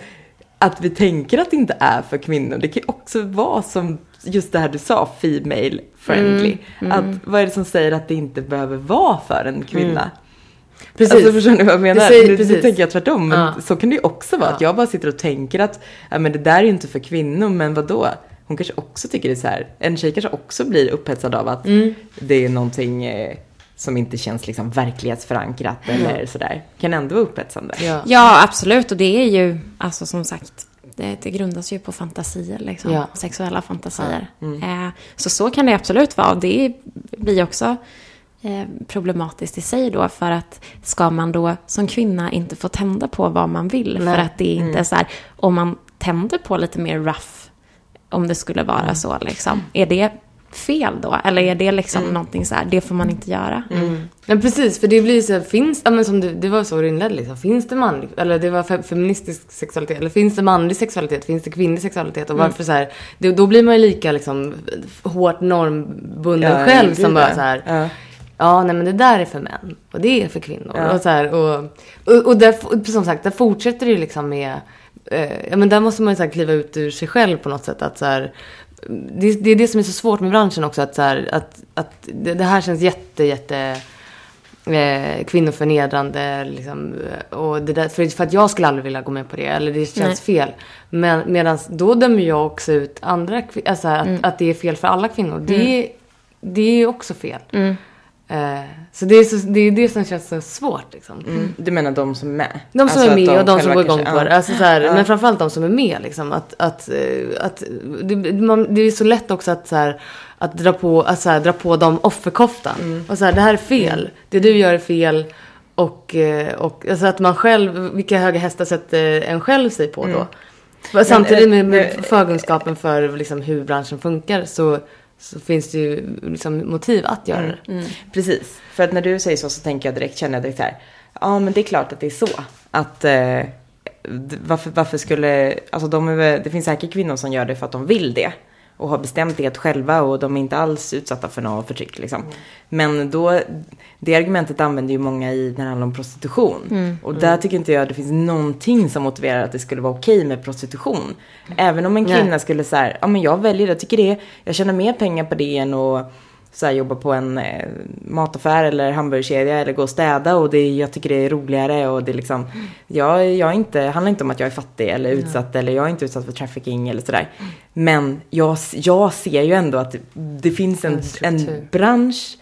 S2: att vi tänker att det inte är för kvinnor. Det kan ju också vara som just det här du sa, female friendly. Att vad är det som säger att det inte behöver vara för en kvinna?
S1: Precis.
S2: Alltså förstår ni vad jag menar?
S1: Säger-
S2: nu, nu
S1: precis.
S2: tänker jag tvärtom, men
S1: Ja.
S2: så kan det ju också vara. Att
S1: Ja.
S2: jag bara sitter och tänker att ja, men det där är ju inte för kvinnor, men vad då? Hon kanske också tycker det är så här. En tjej kanske också blir upphetsad av att
S1: Mm.
S2: det är någonting eh, som inte känns liksom verklighetsförankrat eller sådär. Kan ändå vara upphetsande.
S1: Ja.
S3: Ja, absolut. Och det är ju, alltså som sagt, det, det grundas ju på fantasier, liksom.
S1: Ja.
S3: Sexuella fantasier. Eh, så så kan det absolut vara. Och det blir också eh, problematiskt i sig då för att ska man då som kvinna inte få tända på vad man vill
S1: Nej.
S3: för att det inte är så här, om man tänder på lite mer rough, om det skulle vara så liksom, är det fel då? Eller är det liksom någonting så här, det får man inte göra?
S1: Men precis, för det blir så här, finns, ja men som du, det var så du inledde liksom, finns det manlig, eller det var fe, feministisk sexualitet, eller finns det manlig sexualitet, finns det kvinnlig sexualitet och varför så här, det, då blir man ju lika liksom hårt normbunden
S2: Ja,
S1: själv som bara
S2: ja.
S1: så här,
S2: Ja.
S1: Ja, nej men det där är för män och det är för kvinnor.
S2: Ja.
S1: Och, så här, och, och, och där, som sagt, där fortsätter det ju liksom med, eh, ja men där måste man ju så här kliva ut ur sig själv på något sätt. Att så här, det, det är det som är så svårt med branschen också, att, så här, att, att det, det här känns jätte, jätte eh, kvinnoförnedrande. Liksom, och det där, för, för att jag skulle aldrig vilja gå med på det, eller det känns fel. Men medan då dömer jag också ut andra alltså att, att det är fel för alla kvinnor. Det, det är också fel. Eh, så det är, så det är det som känns så svårt liksom.
S2: Mm. Du menar de som är med?
S1: De som
S2: Alltså
S1: är med och de som går igång på det. Alltså så här,
S2: Ja.
S1: Men framförallt de som är med. Liksom, att, att, eh, att, det, man, det är så lätt också att, så här, att dra, på, att, så här, dra på dem offerkoftan.
S2: Mm.
S1: Och så här, det här är fel. Det du gör är fel. Och, eh, och alltså att man själv, vilka höga hästar sätter en själv sig på då? Samtidigt med, med
S2: Mm.
S1: förkunskapen för liksom, hur branschen funkar så, så finns det ju liksom, motiv att göra
S2: Mm.
S1: det.
S2: Precis. För att när du säger så så tänker jag direkt, känner jag direkt här. Ja men det är klart att det är så. Att eh, varför, varför skulle, alltså de är, det finns säkert kvinnor som gör det för att de vill det. Och har bestämt det själva och de är inte alls utsatta för något förtryck liksom. Men då, det argumentet använder ju många i när det handlar om prostitution. Och där tycker inte jag att det finns någonting som motiverar att det skulle vara okej med prostitution. Även om en
S1: Nej.
S2: kvinna skulle säga, ja men jag väljer det, jag tycker det, jag tjänar mer pengar på det än att så här, jobba på en eh, mataffär eller hamburgerkedja eller gå och städa och det, jag tycker det är roligare och det är liksom, jag, jag är inte, handlar inte om att jag är fattig eller utsatt eller jag är inte utsatt för trafficking eller sådär. Men jag, jag ser ju ändå att det, finns en,
S1: En
S2: bransch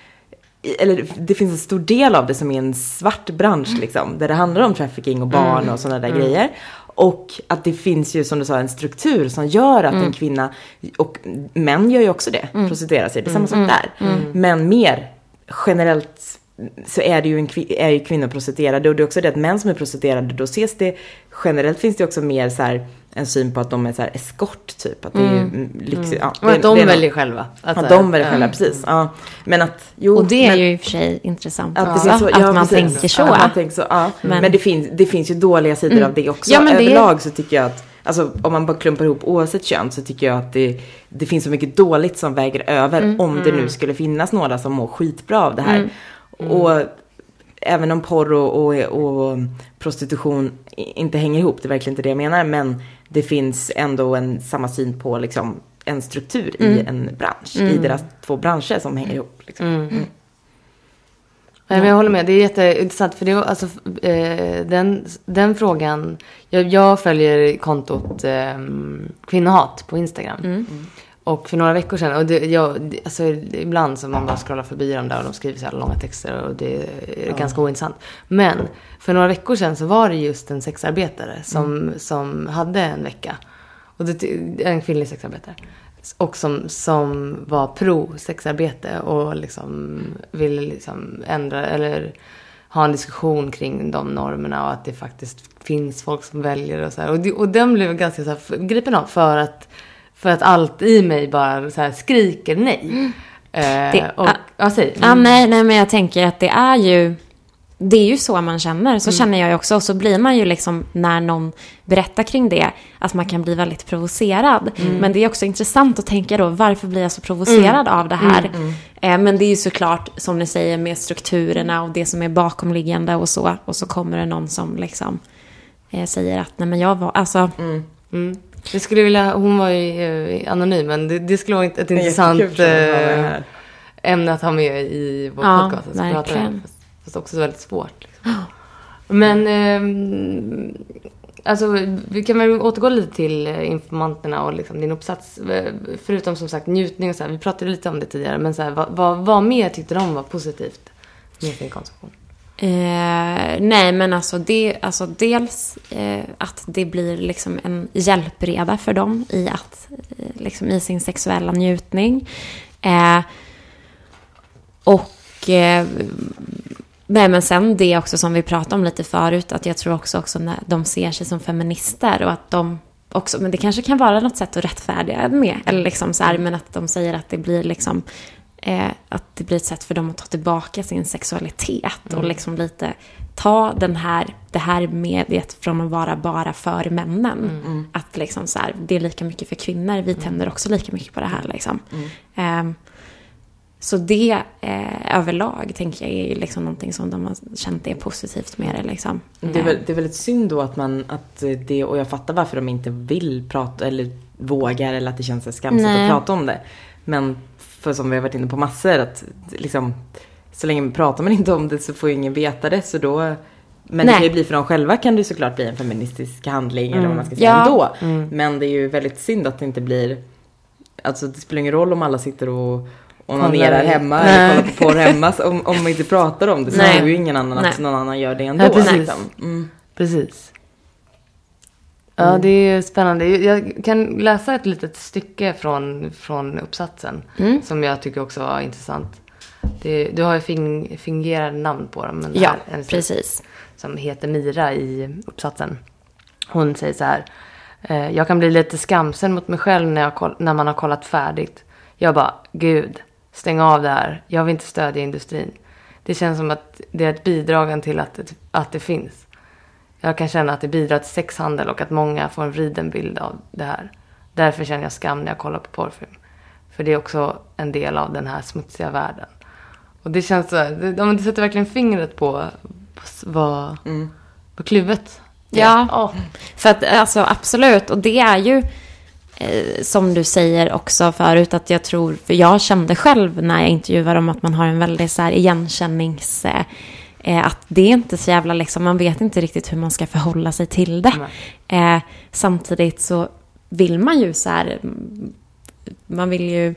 S2: eller det finns en stor del av det som är en svart bransch liksom. Där det handlar om trafficking och barn och sådana där grejer. Och att det finns ju som du sa en struktur som gör att en kvinna, och män gör ju också det, prostituerar sig. Det är samma sak där. Men mer generellt så är det ju, en, är ju kvinnor prostituerade och det är också det att män som är prostituerade då ses det, generellt finns det också mer så här en syn på att de är så här eskort typ. Att det är ju lyx, ja,
S1: Och
S2: det-
S1: att de
S2: det är något-
S1: väljer själva. Att,
S2: Ja, de väljer själva,
S1: ja.
S2: precis. Ja. Men att, jo.
S3: Och det är
S2: men,
S3: ju i och för sig intressant
S2: att, så,
S3: att
S2: ja,
S3: man
S2: precis.
S3: tänker så.
S2: Ja, man tänker så ja. Men,
S3: Men-
S2: det, finns, det finns ju dåliga sidor av det också.
S3: Ja, men det-
S2: Överlag så tycker jag att, alltså om man bara klumpar ihop oavsett kön så tycker jag att det, det finns så mycket dåligt som väger över om det nu skulle finnas några som mår skitbra av det här. Och även om porr och, och, och prostitution inte hänger ihop, det är verkligen inte det jag menar, men det finns ändå en samma syn på liksom en struktur i en bransch, i deras två branscher som hänger ihop. Liksom.
S1: Nej, men jag håller med. Det är jätteintressant. För det, är alltså, eh, den, den frågan. Jag, jag följer kontot eh, kvinnohat på Instagram. Och för några veckor sedan. Och det, jag, alltså, ibland så man bara scrollar förbi dem där och de skriver så här långa texter. Och det är ganska ointressant. Men för några veckor sedan så var det just en sexarbetare som, som hade en vecka. Och det, en kvinnlig sexarbetare. Och som, som var pro-sexarbete och liksom ville liksom ändra eller ha en diskussion kring de normerna och att det faktiskt finns folk som väljer och så här. Och, det, och den blev ganska så här gripen av för att, för att allt i mig bara så skriker nej. Eh,
S3: Det-
S1: och,
S3: ah.
S1: ja, säg.
S3: Ja, nej, nej, men jag tänker att det är ju... Det är ju så man känner. Så känner jag ju också. Och så blir man ju liksom, när någon berättar kring det, att man kan bli väldigt provocerad. Men det är också intressant att tänka då, varför blir jag så provocerad av det här? Eh, men det är ju såklart, som ni säger, med strukturerna och det som är bakomliggande och så. Och så kommer det någon som liksom eh, säger att, nej men jag var, alltså...
S1: Jag skulle vilja, hon var ju eh, anonym men det, det skulle vara ett, intressant eh, ämne att ha med i vår
S3: Ja,
S1: podcast. att prata om.
S3: verkligen.
S1: Fast, fast också så väldigt svårt. Liksom. Men ehm, alltså, vi kan väl återgå lite till eh, informanterna och liksom din uppsats. Eh, Förutom som sagt njutning och så här, vi pratade lite om det tidigare. Men så här, vad, vad, vad mer tyckte de var positivt med sin konsumtion?
S3: Eh, nej, men alltså, det, alltså dels eh, att det blir liksom en hjälpreda för dem i, att, eh, liksom i sin sexuella njutning. Eh, och och eh, nej, men sen det också som vi pratade om lite förut, att jag tror också, också när de ser sig som feminister och att de också, men det kanske kan vara något sätt att rättfärdiga med, eller liksom så här, men att de säger att det blir liksom eh, att det blir ett sätt för dem att ta tillbaka sin sexualitet och
S2: Mm.
S3: liksom lite ta den här, det här mediet från att vara bara för männen.
S2: Mm.
S3: Att liksom så här, det är lika mycket för kvinnor, vi tänder också lika mycket på det här liksom.
S2: Mm.
S3: Ehm, så det eh, överlag tänker jag är liksom någonting som de har känt är positivt med det liksom.
S2: Det är, väl, det är väldigt synd då att man, att det, och jag fattar varför de inte vill prata eller vågar eller att det känns skamset att prata om det. Men för som vi har varit inne på massor att liksom så länge pratar man inte om det så får ju ingen veta det så då men det
S3: Nej.
S2: kan ju bli för dem själva kan det såklart bli en feministisk handling eller vad man ska säga
S3: Ja.
S2: ändå. Men det är ju väldigt synd att det inte blir Alltså det spelar ingen roll om alla sitter och onanerar hemma
S1: Nej.
S2: eller kollar på porr hemma om, om man inte pratar om det så
S3: Nej.
S2: tror ju ingen annan
S3: Nej.
S2: att någon annan gör det ändå.
S1: Ja, precis.
S2: liksom. Mm.
S1: Precis. Ja, det är spännande. Jag kan läsa ett litet stycke från, från uppsatsen
S3: Mm.
S1: som jag tycker också var intressant. Det, du har ju fing, fingerade namn på dem. Men
S3: Ja,
S1: här en
S3: precis.
S1: Som heter Mira i uppsatsen. Hon säger så här. Eh, jag kan bli lite skamsen mot mig själv när, jag, när man har kollat färdigt. Jag bara, gud, stäng av det här. Jag vill inte stödja industrin. Det känns som att det är ett bidrag till att det, att det finns. Jag kan känna att det bidrar till sexhandel och att många får en vriden bild av det här. Därför känner jag skam när jag kollar på porrfilm. För det är också en del av den här smutsiga världen. Och det känns så, det, ja, men det sätter verkligen fingret på, på vad,
S2: Mm.
S1: vad kluvet.
S3: Ja.
S1: Ja.
S3: För att alltså absolut, och det är ju eh, som du säger också förut att jag tror, för jag kände själv när jag intervjuar dem att man har en väldigt så här igenkännings... Eh, eh, att det är inte så jävla liksom, man vet inte riktigt hur man ska förhålla sig till det. Eh, samtidigt så vill man ju så här, mm, man vill ju,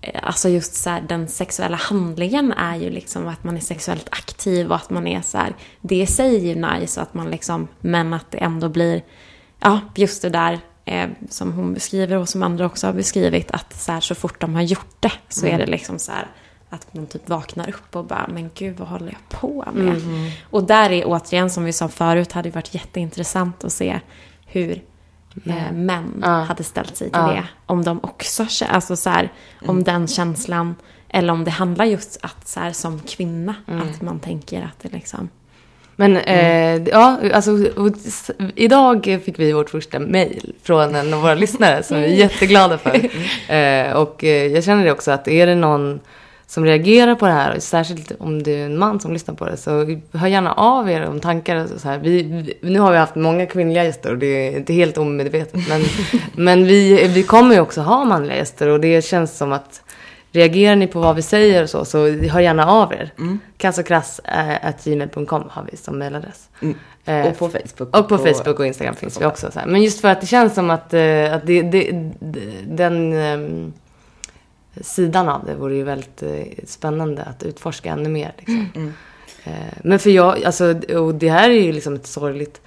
S3: eh, alltså just så här, den sexuella handlingen är ju liksom att man är sexuellt aktiv och att man är så här, det i sig är ju nice att man liksom, men att det ändå blir, ja, just det där eh, som hon beskriver och som andra också har beskrivit, att så, här, så fort de har gjort det så är det liksom så här, att man typ vaknar upp och bara, men gud vad håller jag på med? Och där är återigen, som vi sa förut, hade det varit jätteintressant att se hur eh, män
S1: Ja.
S3: hade ställt sig till
S1: Ja.
S3: det. Om de också, alltså så här, om den känslan, eller om det handlar just att så här, som kvinna, att man tänker att det liksom...
S1: Men eh, ja, alltså idag fick vi vårt första mejl från en av våra lyssnare som vi är jätteglada för. Eh, och eh, jag känner det också att är det någon som reagerar på det här, särskilt om det är en man som lyssnar på det, så hör gärna av er om tankar. och Så här. Vi, vi, nu har vi haft många kvinnliga gäster och det är inte helt omedvetet. Men, men vi, vi kommer ju också ha manliga gäster och det känns som att Reagerar ni på vad vi säger och så, så hör gärna av er. Mm. Kassokrass.gmail.com har vi som mailadress.
S2: Mm.
S1: Eh,
S2: Och på Facebook.
S1: och på Facebook och Instagram finns vi också. Så här. Men just för att det känns som att, eh, att det, det, den eh, sidan av det vore ju väldigt eh, spännande att utforska ännu mer. Liksom.
S2: Mm.
S1: Eh, men för jag, alltså, och det här är ju liksom ett sorgligt,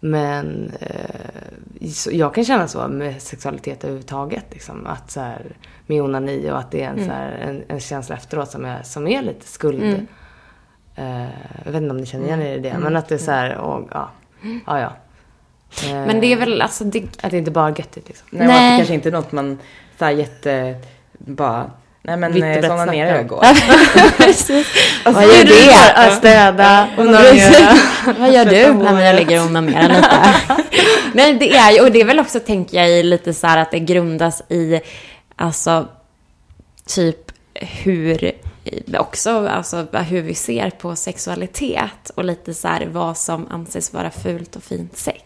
S1: men eh, jag kan känna så med sexualitet överhuvudtaget. Liksom, att så här, med onani och att det är en, så här, en, en känsla efteråt som är, som är lite skuld.
S3: Mm.
S1: Jag vet inte om ni känner igen er i det, men att det är så här, och, ja, ja, ja.
S3: Men det är väl, alltså det,
S1: Att det inte bara är göttigt liksom.
S2: Nej, och att
S3: Nej.
S2: det kanske inte är något man så här jätte, bara, nej men eh, sådana ner jag går.
S3: Vad gör?
S1: Att städa, onanera.
S3: Vad gör du? Nej, men jag ligger och onanerar lite. Nej, det är ju, och det är väl också, tänker jag, i lite så här att det grundas i, alltså, typ hur, också, alltså hur vi ser på sexualitet och lite så här vad som anses vara fult och fint sex.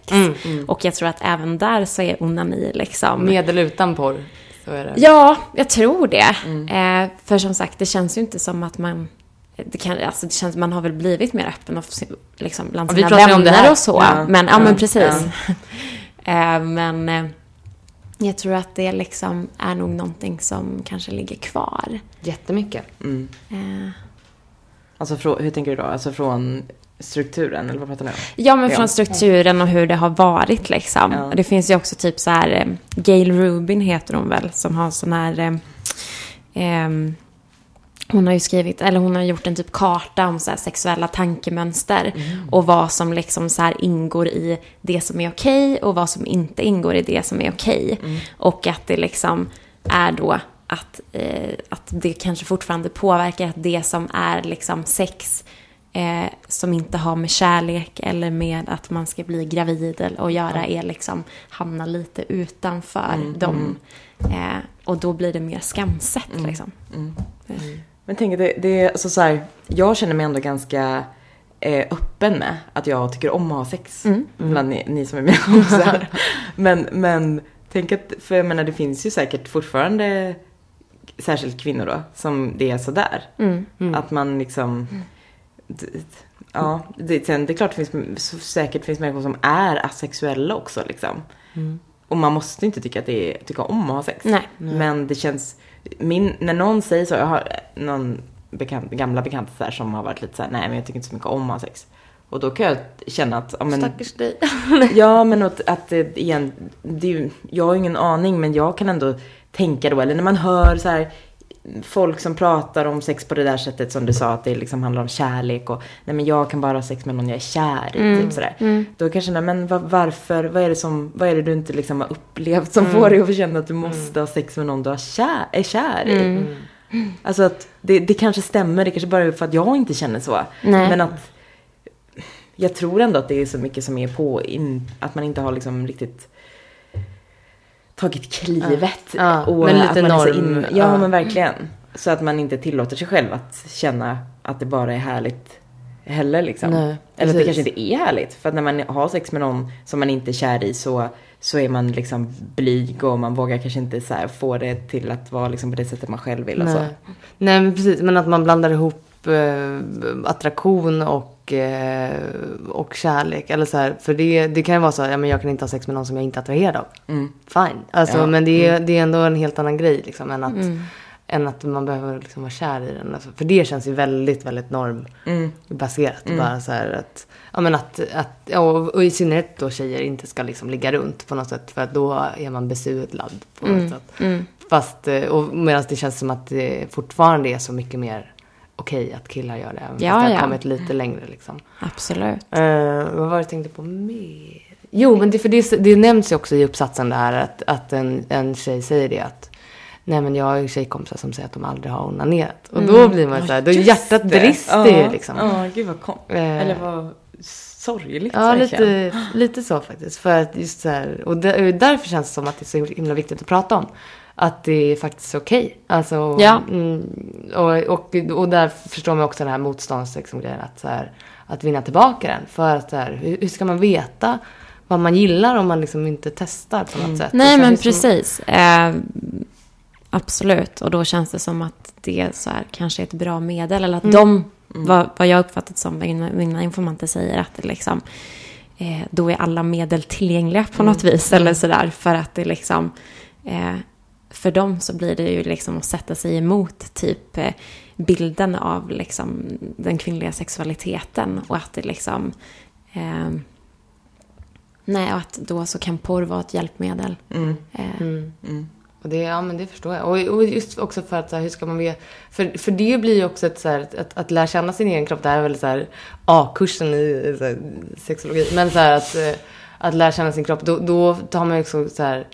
S3: Och jag tror att även där så är onani liksom...
S1: Med eller utan porr. Så är det.
S3: Ja, jag tror det. Eh, för som sagt, det känns ju inte som att man... Det, kan, alltså det känns, man har väl blivit mer öppen och, liksom, bland
S1: Ja, vi
S3: sina vänner
S1: här.
S3: och så.
S2: Ja.
S3: Men, ja,
S2: Ja.
S3: men precis. eh, men eh, jag tror att det liksom är nog någonting som kanske ligger kvar.
S1: Jättemycket.
S2: Mm.
S3: Eh,
S2: Alltså hur tänker du då? Alltså från strukturen eller vad pratar ni om?
S3: Ja, men från strukturen och hur det har varit liksom.
S2: Ja.
S3: Det finns ju också typ så här, eh, Gail Rubin heter hon väl, som har sån här, eh, ehm, hon har ju skrivit, eller hon har gjort en typ karta om så sexuella tankemönster. Och vad som liksom så här ingår i det som är okej och vad som inte ingår i det som är okej. Och att det liksom är då att, eh, att det kanske fortfarande påverkar att det som är liksom sex eh, som inte har med kärlek eller med att man ska bli gravid eller- och göra är liksom hamna lite utanför dem. Eh, och då blir det mer skamset liksom.
S2: Men tänk det, det är alltså så här, jag känner mig ändå ganska eh, öppen med att jag tycker om att ha sex. Bland ni, ni som är mina kompisar. men, men tänk att, för jag menar det finns ju säkert fortfarande, särskilt kvinnor då, som det är sådär. Att man liksom, ja, det, sen, det är klart det finns, så säkert finns människor som är asexuella också liksom. Och man måste inte tycka, att det är, tycka om att ha sex.
S3: Nej.
S2: Men det känns, min, när någon säger så, jag har någon bekant, gamla bekanta så här som har varit lite så här, nej men jag tycker inte så mycket om att ha sex. Och då kan jag känna att, ja men,
S1: Stackars dig.
S2: ja men att, att det igen, det, jag har ingen aning men jag kan ändå tänka då, eller när man hör så här folk som pratar om sex på det där sättet som du sa, att det liksom handlar om kärlek och nej men jag kan bara ha sex med någon jag är kär i, typ sådär. Då kan jag känna, men va- varför, vad är det som, vad är det du inte liksom har upplevt som får dig att känna att du måste ha sex med någon du kär, är kär i? Alltså att det, det kanske stämmer, det kanske bara är för att jag inte känner så.
S3: Nej.
S2: Men att jag tror ändå att det är så mycket som är på, in, att man inte har liksom riktigt tagit klivet.
S1: Ja,
S2: och
S1: men lite
S2: att man är så
S1: norm,
S2: ja,
S1: ja.
S2: men verkligen. Så att man inte tillåter sig själv att känna att det bara är härligt heller liksom.
S1: Nej,
S2: Eller att det kanske inte är härligt. För att när man har sex med någon som man inte är kär i så, så är man liksom blyg och man vågar kanske inte så få det till att vara liksom på det sättet man själv vill och så.
S1: Nej. Nej men precis, men att man blandar ihop eh, attraktion och, eh, och kärlek. Eller så här, för det, det kan ju vara så ja men jag kan inte ha sex med någon som jag inte är attraherad av.
S2: Mm.
S1: Fine. Alltså,
S2: Ja,
S1: Men det är, det är ändå en helt annan grej liksom än att, än att man behöver liksom vara kär i den. Alltså, för det känns ju väldigt, väldigt normbaserat. Bara så här att, ja men att, att ja, och, i synnerhet då tjejer inte ska liksom ligga runt på något sätt. För att då är man besudlad på något sätt. Fast, eh, och medan det känns som att det fortfarande är så mycket mer okej att killar gör det. Även
S3: Ja,
S1: fast det har
S3: ja.
S1: kommit lite längre liksom.
S3: Absolut.
S1: Eh, vad var det jag tänkte på mer? Jo, men det, för det, det nämns ju också i uppsatsen det här att, att en, en tjej säger det att Nej men jag har ju tjejkompisar som säger att de aldrig har onanerat. Och då blir man såhär, då
S2: Just
S1: hjärtat
S2: det.
S1: brister ju liksom.
S2: Ja, gud vad kom.
S1: Eh.
S2: Eller vad sorgligt
S1: Ja, lite, lite så faktiskt. För att just så här, och där, därför känns det som att det är så himla viktigt att prata om. Att det är faktiskt okej. Alltså,
S3: Ja.
S1: mm, och, och, och där förstår man också den här motståndsgrejen. Att, så här, att vinna tillbaka den. För att så här, hur, hur ska man veta vad man gillar om man liksom inte testar på något sätt? Och
S3: Nej, men
S1: man-
S3: precis. Eh, absolut. Och då känns det som att det så här, kanske är ett bra medel. Eller att de, vad, vad jag uppfattat som mina, mina informanter säger, att det liksom, eh, då är alla medel tillgängliga på något vis. Eller sådär. För att det liksom, eh, för dem så blir det ju liksom att sätta sig emot typ eh, bilden av liksom den kvinnliga sexualiteten. Och att det liksom, eh, nej, och att då så kan porr vara ett hjälpmedel.
S2: Mm.
S3: Eh,
S2: Mm.
S1: Och det, ja, men det förstår jag. Och, och just också för att så här, hur ska man veta? För, för det blir ju också ett så här, att, att lära känna sin egen kropp. Det här är väl så här A-kursen i så här, sexologi. Men så här att, eh, att lära känna sin kropp. Då, då tar man ju också så här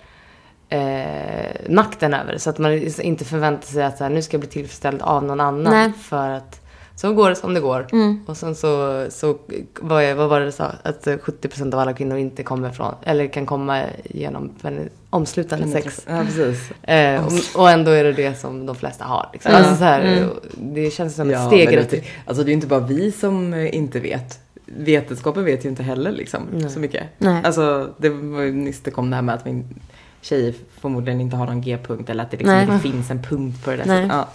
S1: eh, makten över det. Så att man inte förväntar sig att så här, nu ska jag bli tillfredsställd av någon annan.
S3: Nej.
S1: För att så går det som det går. Och sen så, så vad, vad var det du sa? Att eh, 70% av alla kvinnor inte kommer från, eller kan komma genom omslutande sex.
S2: Ja, precis.
S1: Eh, och, och ändå är det det som de flesta har. Liksom. Alltså, så här, Det känns som ett
S2: Ja,
S1: steg rätt.
S2: det, alltså det är ju inte bara vi som eh, inte vet. Vetenskapen vet ju inte heller liksom så mycket.
S3: Nej.
S2: Alltså det var ju nyss det kom det här med att min tjejer förmodligen inte har någon G-punkt eller att det liksom
S3: Nej.
S2: inte finns en punkt på det där
S3: Nej.
S2: sättet. Ja,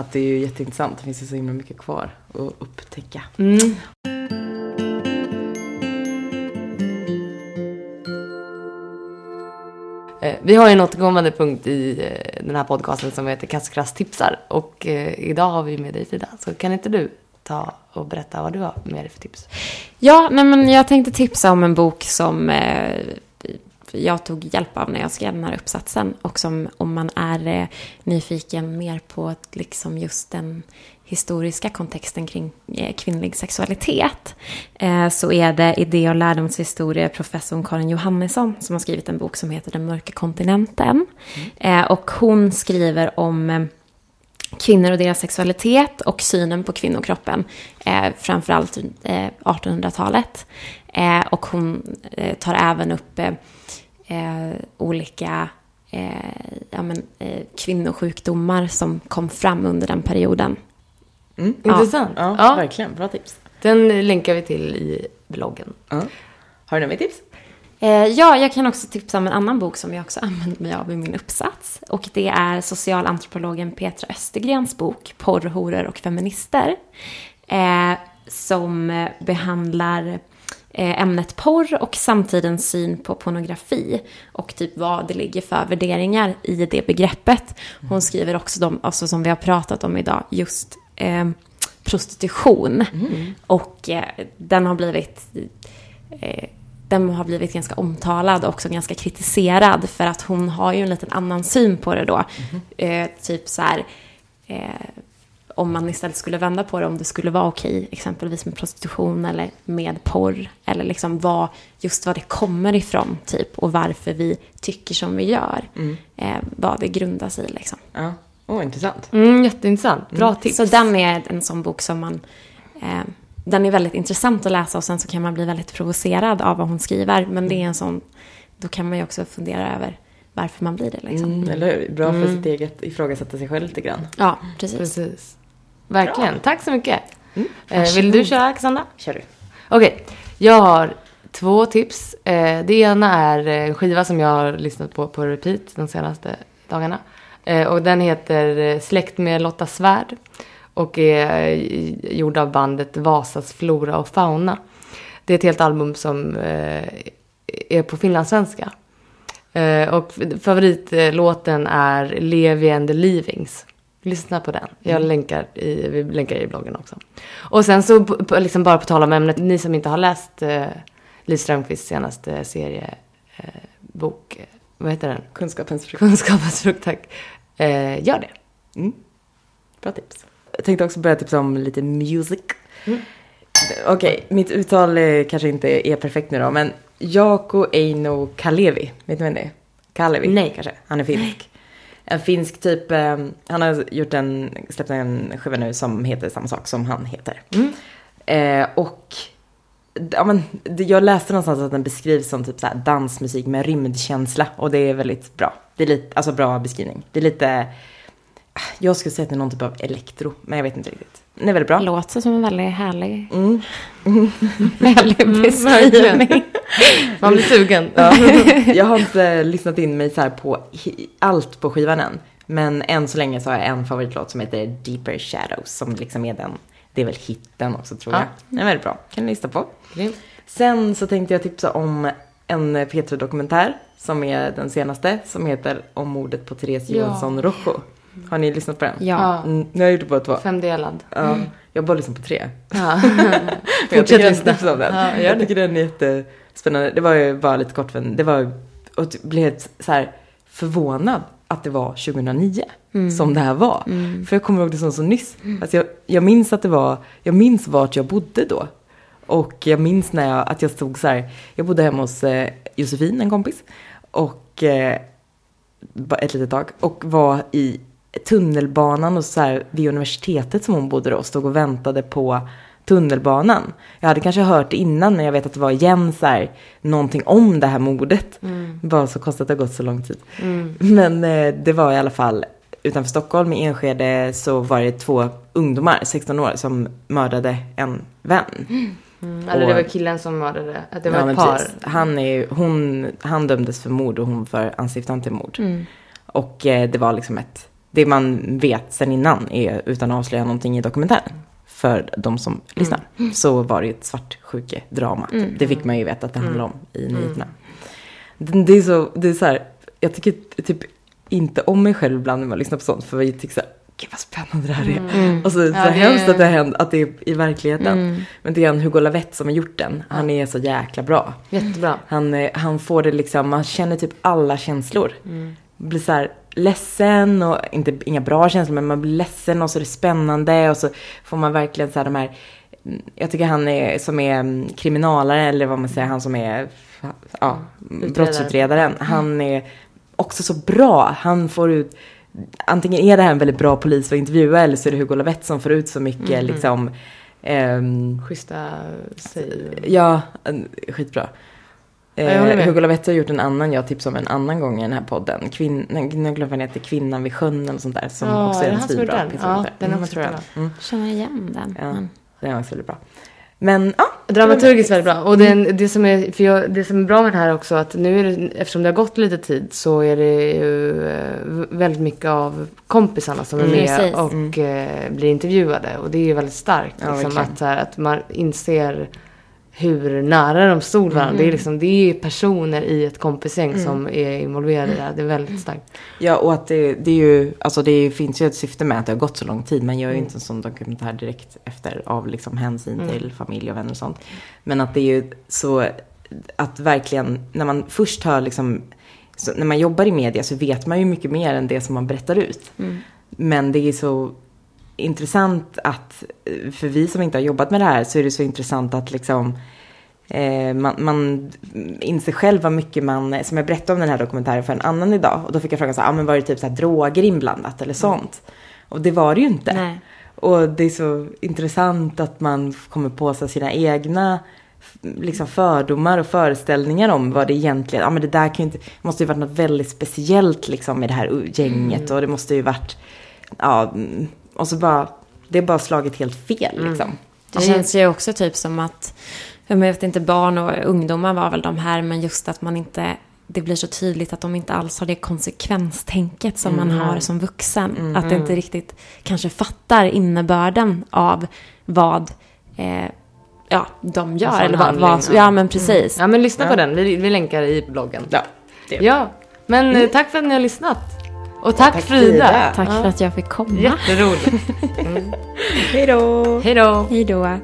S2: att det är ju jätteintressant. Det finns ju så himla mycket kvar att upptäcka.
S1: Mm. Eh, Vi har ju en återkommande punkt i eh, den här podcasten som heter Kasskrass tipsar. Och eh, idag har vi med dig Frida. Så kan inte du ta och berätta vad du har med dig för tips?
S3: Ja, nej men jag tänkte tipsa om en bok som eh, jag tog hjälp av när jag skrev den här uppsatsen. Och som om man är eh, nyfiken mer på liksom just den historiska kontexten kring eh, kvinnlig sexualitet eh, så är det idé och lärdomshistorie professorn Karin Johannesson som har skrivit en bok som heter Den mörka kontinenten. Mm. Och hon skriver om kvinnor och deras sexualitet och synen på kvinnokroppen, eh, framförallt eh, 1800-talet. Eh, och hon eh, tar även upp eh, olika eh, ja, men, eh, kvinnosjukdomar som kom fram under den perioden.
S2: Mm, intressant. Ja, ja, verkligen. Bra tips.
S1: Den länkar vi till i bloggen.
S2: Ja. Har du några mer tips?
S3: Eh, ja, jag kan också tipsa om en annan bok som jag också använt mig av i min uppsats. Och det är socialantropologen Petra Östergrens bok Porr, horor och feminister. Eh, som behandlar eh, ämnet porr och samtidens syn på pornografi och typ vad det ligger för värderingar i det begreppet. Hon skriver också de, alltså som vi har pratat om idag, just eh, prostitution. Mm. Och eh, den har blivit eh, den har blivit ganska omtalad och också ganska kritiserad för att hon har ju en liten annan syn på det då. Mm. Eh, typ så här, eh, om man istället skulle vända på det, om det skulle vara okej, exempelvis med prostitution eller med porr, eller liksom vad, just var det kommer ifrån, typ, och varför vi tycker som vi gör, mm. eh, vad det grundar sig i liksom.
S2: Ja, oh, intressant.
S1: Mm, jätteintressant, bra mm. tips.
S3: Så den är en sån bok som man eh, den är väldigt intressant att läsa och sen så kan man bli väldigt provocerad av vad hon skriver. Men det är en sån, då kan man ju också fundera över varför man blir det. Liksom.
S2: Mm, eller hur? Bra för mm. sitt eget ifrågasätta sig själv lite grann.
S3: Ja, precis.
S1: precis. Verkligen. Bra. Tack så mycket. Mm. Eh, vill du köra, Cassandra?
S2: Kör du.
S1: Okej. Okay. Jag har två tips. Eh, det ena är en skiva som jag har lyssnat på på repeat de senaste dagarna. Eh, och den heter Släkt med Lotta Svärd och är gjord av bandet Vasas Flora och Fauna. Det är ett helt album som är på finlandssvenska. Och favoritlåten är Levi and the Leavings. Lyssna på den. Jag mm. länkar i, vi länkar i bloggen också. Och sen så, liksom bara på tal om ämnet, ni som inte har läst eh, Liv Strömquists senaste seriebok, eh, vad heter den?
S2: Kunskapens frukt.
S1: Kunskapens frukt, tack. Eh, gör det.
S2: Mm. Bra tips. Jag tänkte också börja tipsa om lite music. Mm. Okej, okay, mitt uttal kanske inte är perfekt nu då, men Jaakko Eino Kalevi, vet ni vem det är? Kalevi
S1: Nej.
S2: kanske, han är finsk. En finsk typ, eh, han har gjort en, släppt en skiva nu som heter samma sak som han heter. Mm. Eh, och ja, men, jag läste någonstans att den beskrivs som typ så dansmusik med rymdkänsla och det är väldigt bra. Det är lite, alltså bra beskrivning. Det är lite jag skulle säga att det är någon typ av elektro, men jag vet inte riktigt. Det är väldigt bra.
S3: Låter som en väldigt härlig, mm. härlig mm, beskrivning.
S1: Man blir sugen.
S2: Ja. Jag har inte lyssnat in mig så på allt på skivan än. Men än så länge så har jag en favoritlåt som heter Deeper Shadows som liksom är den, det är väl hitten också tror jag. Den är väldigt bra, kan ni lyssna på. Mm. Sen så tänkte jag tipsa om en P3-dokumentär som är den senaste som heter Om mordet på Therese Johansson ja. Rojo. Har ni lyssnat på den?
S3: Ja.
S2: Mm, nu har jag gjort bara två.
S1: Femdelad.
S2: Ja. Mm. Jag har bara lyssnat på tre.
S1: Ja.
S2: Fortsätt lyssna. Om den. Ja, jag tycker den är jättespännande. Det var ju bara lite kort för det var och blev helt så här förvånad att det var 2009 mm. som det här var. Mm. För jag kommer ihåg det som så nyss. Mm. Alltså jag, jag minns att det var, jag minns vart jag bodde då. Och jag minns när jag, att jag stod så här, jag bodde hemma hos eh, Josefin, en kompis. Och eh, ett litet tag. Och var i tunnelbanan och så här, vid universitetet som hon bodde då stod och väntade på tunnelbanan. Jag hade kanske hört det innan men jag vet att det var igen så här, någonting om det här mordet. Mm. Bara så konstigt att det har gått så lång tid. Mm. Men eh, det var i alla fall utanför Stockholm i Enskede så var det två ungdomar, 16 år, som mördade en vän.
S1: Mm. Eller det var killen som mördade, att det var ja, ett par.
S2: Han, är, hon, han dömdes för mord och hon för anstiftan till mord. Mm. Och eh, det var liksom ett det man vet sen innan är, utan att avslöja någonting i dokumentären, för de som lyssnar, mm. så var det ett svartsjukedrama. Mm. Det fick man ju veta att det handlar om i mm. nyheterna. Det är så, det är så här, jag tycker typ inte om mig själv ibland när man lyssnar på sånt, för jag tycker så här, gud vad spännande det här är.
S3: Mm.
S2: Och så, så
S1: Ja, det-
S2: hemskt att det har hänt, att det är i verkligheten. Men det är han Hugo Lavett som har gjort den. Han är så jäkla bra.
S1: Jättebra.
S2: Han, eh, han får det liksom, man känner typ alla känslor. Blir så här ledsen och, inte, inga bra känslor, men man blir ledsen och så är det spännande och så får man verkligen så här de här, mm, jag tycker han är, som är mm, kriminalare eller vad man säger, han som är, ja, brottsutredaren. Han är också så bra. Han får ut, antingen är det här en väldigt bra polis att intervjua eller så är det Hugo Lavett som får ut så mycket liksom, ehm,
S1: Schyssta säg.
S2: Ja, skitbra.
S1: Jag
S2: Eh. Hugo Lavett har gjort en annan jag tipsade om en annan gång i den här podden. Kvinn, nej, jag glömmer vad den heter, Kvinnan vid sjön eller sånt där. Som
S1: Ja,
S2: också
S1: är
S2: är en svinbra.
S1: Ja,
S2: ute.
S1: den är
S2: Mm,
S1: också
S2: tror jag.
S1: bra.
S2: Mm,
S3: Känner igen den.
S2: Ja.
S3: Men,
S2: den är också väldigt bra. Men ja.
S1: Dramaturgiskt väldigt bra. Och den, det, som är, för jag, det som är bra med det här också att nu är det, eftersom det har gått lite tid så är det ju eh, väldigt mycket av kompisarna som är
S3: Mm,
S1: med
S3: precis.
S1: och eh, blir intervjuade. Och det är ju väldigt starkt.
S2: Ja,
S1: liksom,
S2: verkligen.
S1: att, så här, att man inser hur nära de stod varandra.
S2: Mm.
S1: Det, är liksom, det är ju personer i ett kompisgäng som är involverade i det här. Det är väldigt starkt.
S2: Ja, och att det, det är ju, alltså det finns ju ett syfte med att det har gått så lång tid. Man gör ju
S1: Mm.
S2: inte en sån dokumentär direkt efter av liksom hänsyn
S1: Mm.
S2: till familj och vänner och sånt. Men att det är ju så, att verkligen, när man först har liksom, så när man jobbar i media så vet man ju mycket mer än det som man berättar ut.
S3: mm.
S2: Men det är så intressant att, för vi som inte har jobbat med det här, så är det så intressant att liksom eh, man, man inser själv vad mycket man, som jag berättade om den här dokumentären för en annan idag. Och då fick jag frågan så här, ah, men var det typ så här droger inblandat eller sånt? Och det var det ju inte.
S3: Nej.
S2: Och det är så intressant att man kommer på sig sina egna liksom fördomar och föreställningar om vad det egentligen, ja men det där kan ju inte, måste ju varit något väldigt speciellt liksom med det här gänget och det måste ju varit, ja, mm, och så bara, det är bara slagit helt fel liksom.
S3: Det känns ju också typ som att, jag vet inte, barn och ungdomar var väl de här, men just att man inte, det blir så tydligt att de inte alls har det konsekvenstänket som man har som vuxen. Att det inte riktigt kanske fattar innebörden av vad eh, ja, de gör. Eller vad, vad,
S1: ja.
S3: men precis.
S1: Ja men lyssna
S2: Ja.
S1: på den. Vi, vi länkar i bloggen.
S2: Ja, det.
S1: Ja, men eh, tack för att ni har lyssnat. Och tack,
S2: tack
S1: Frida.
S2: Frida.
S3: Tack
S1: Ja.
S3: för att jag fick komma.
S1: Jätteroligt.
S2: Hej då!
S1: Hej då.
S3: Hej då.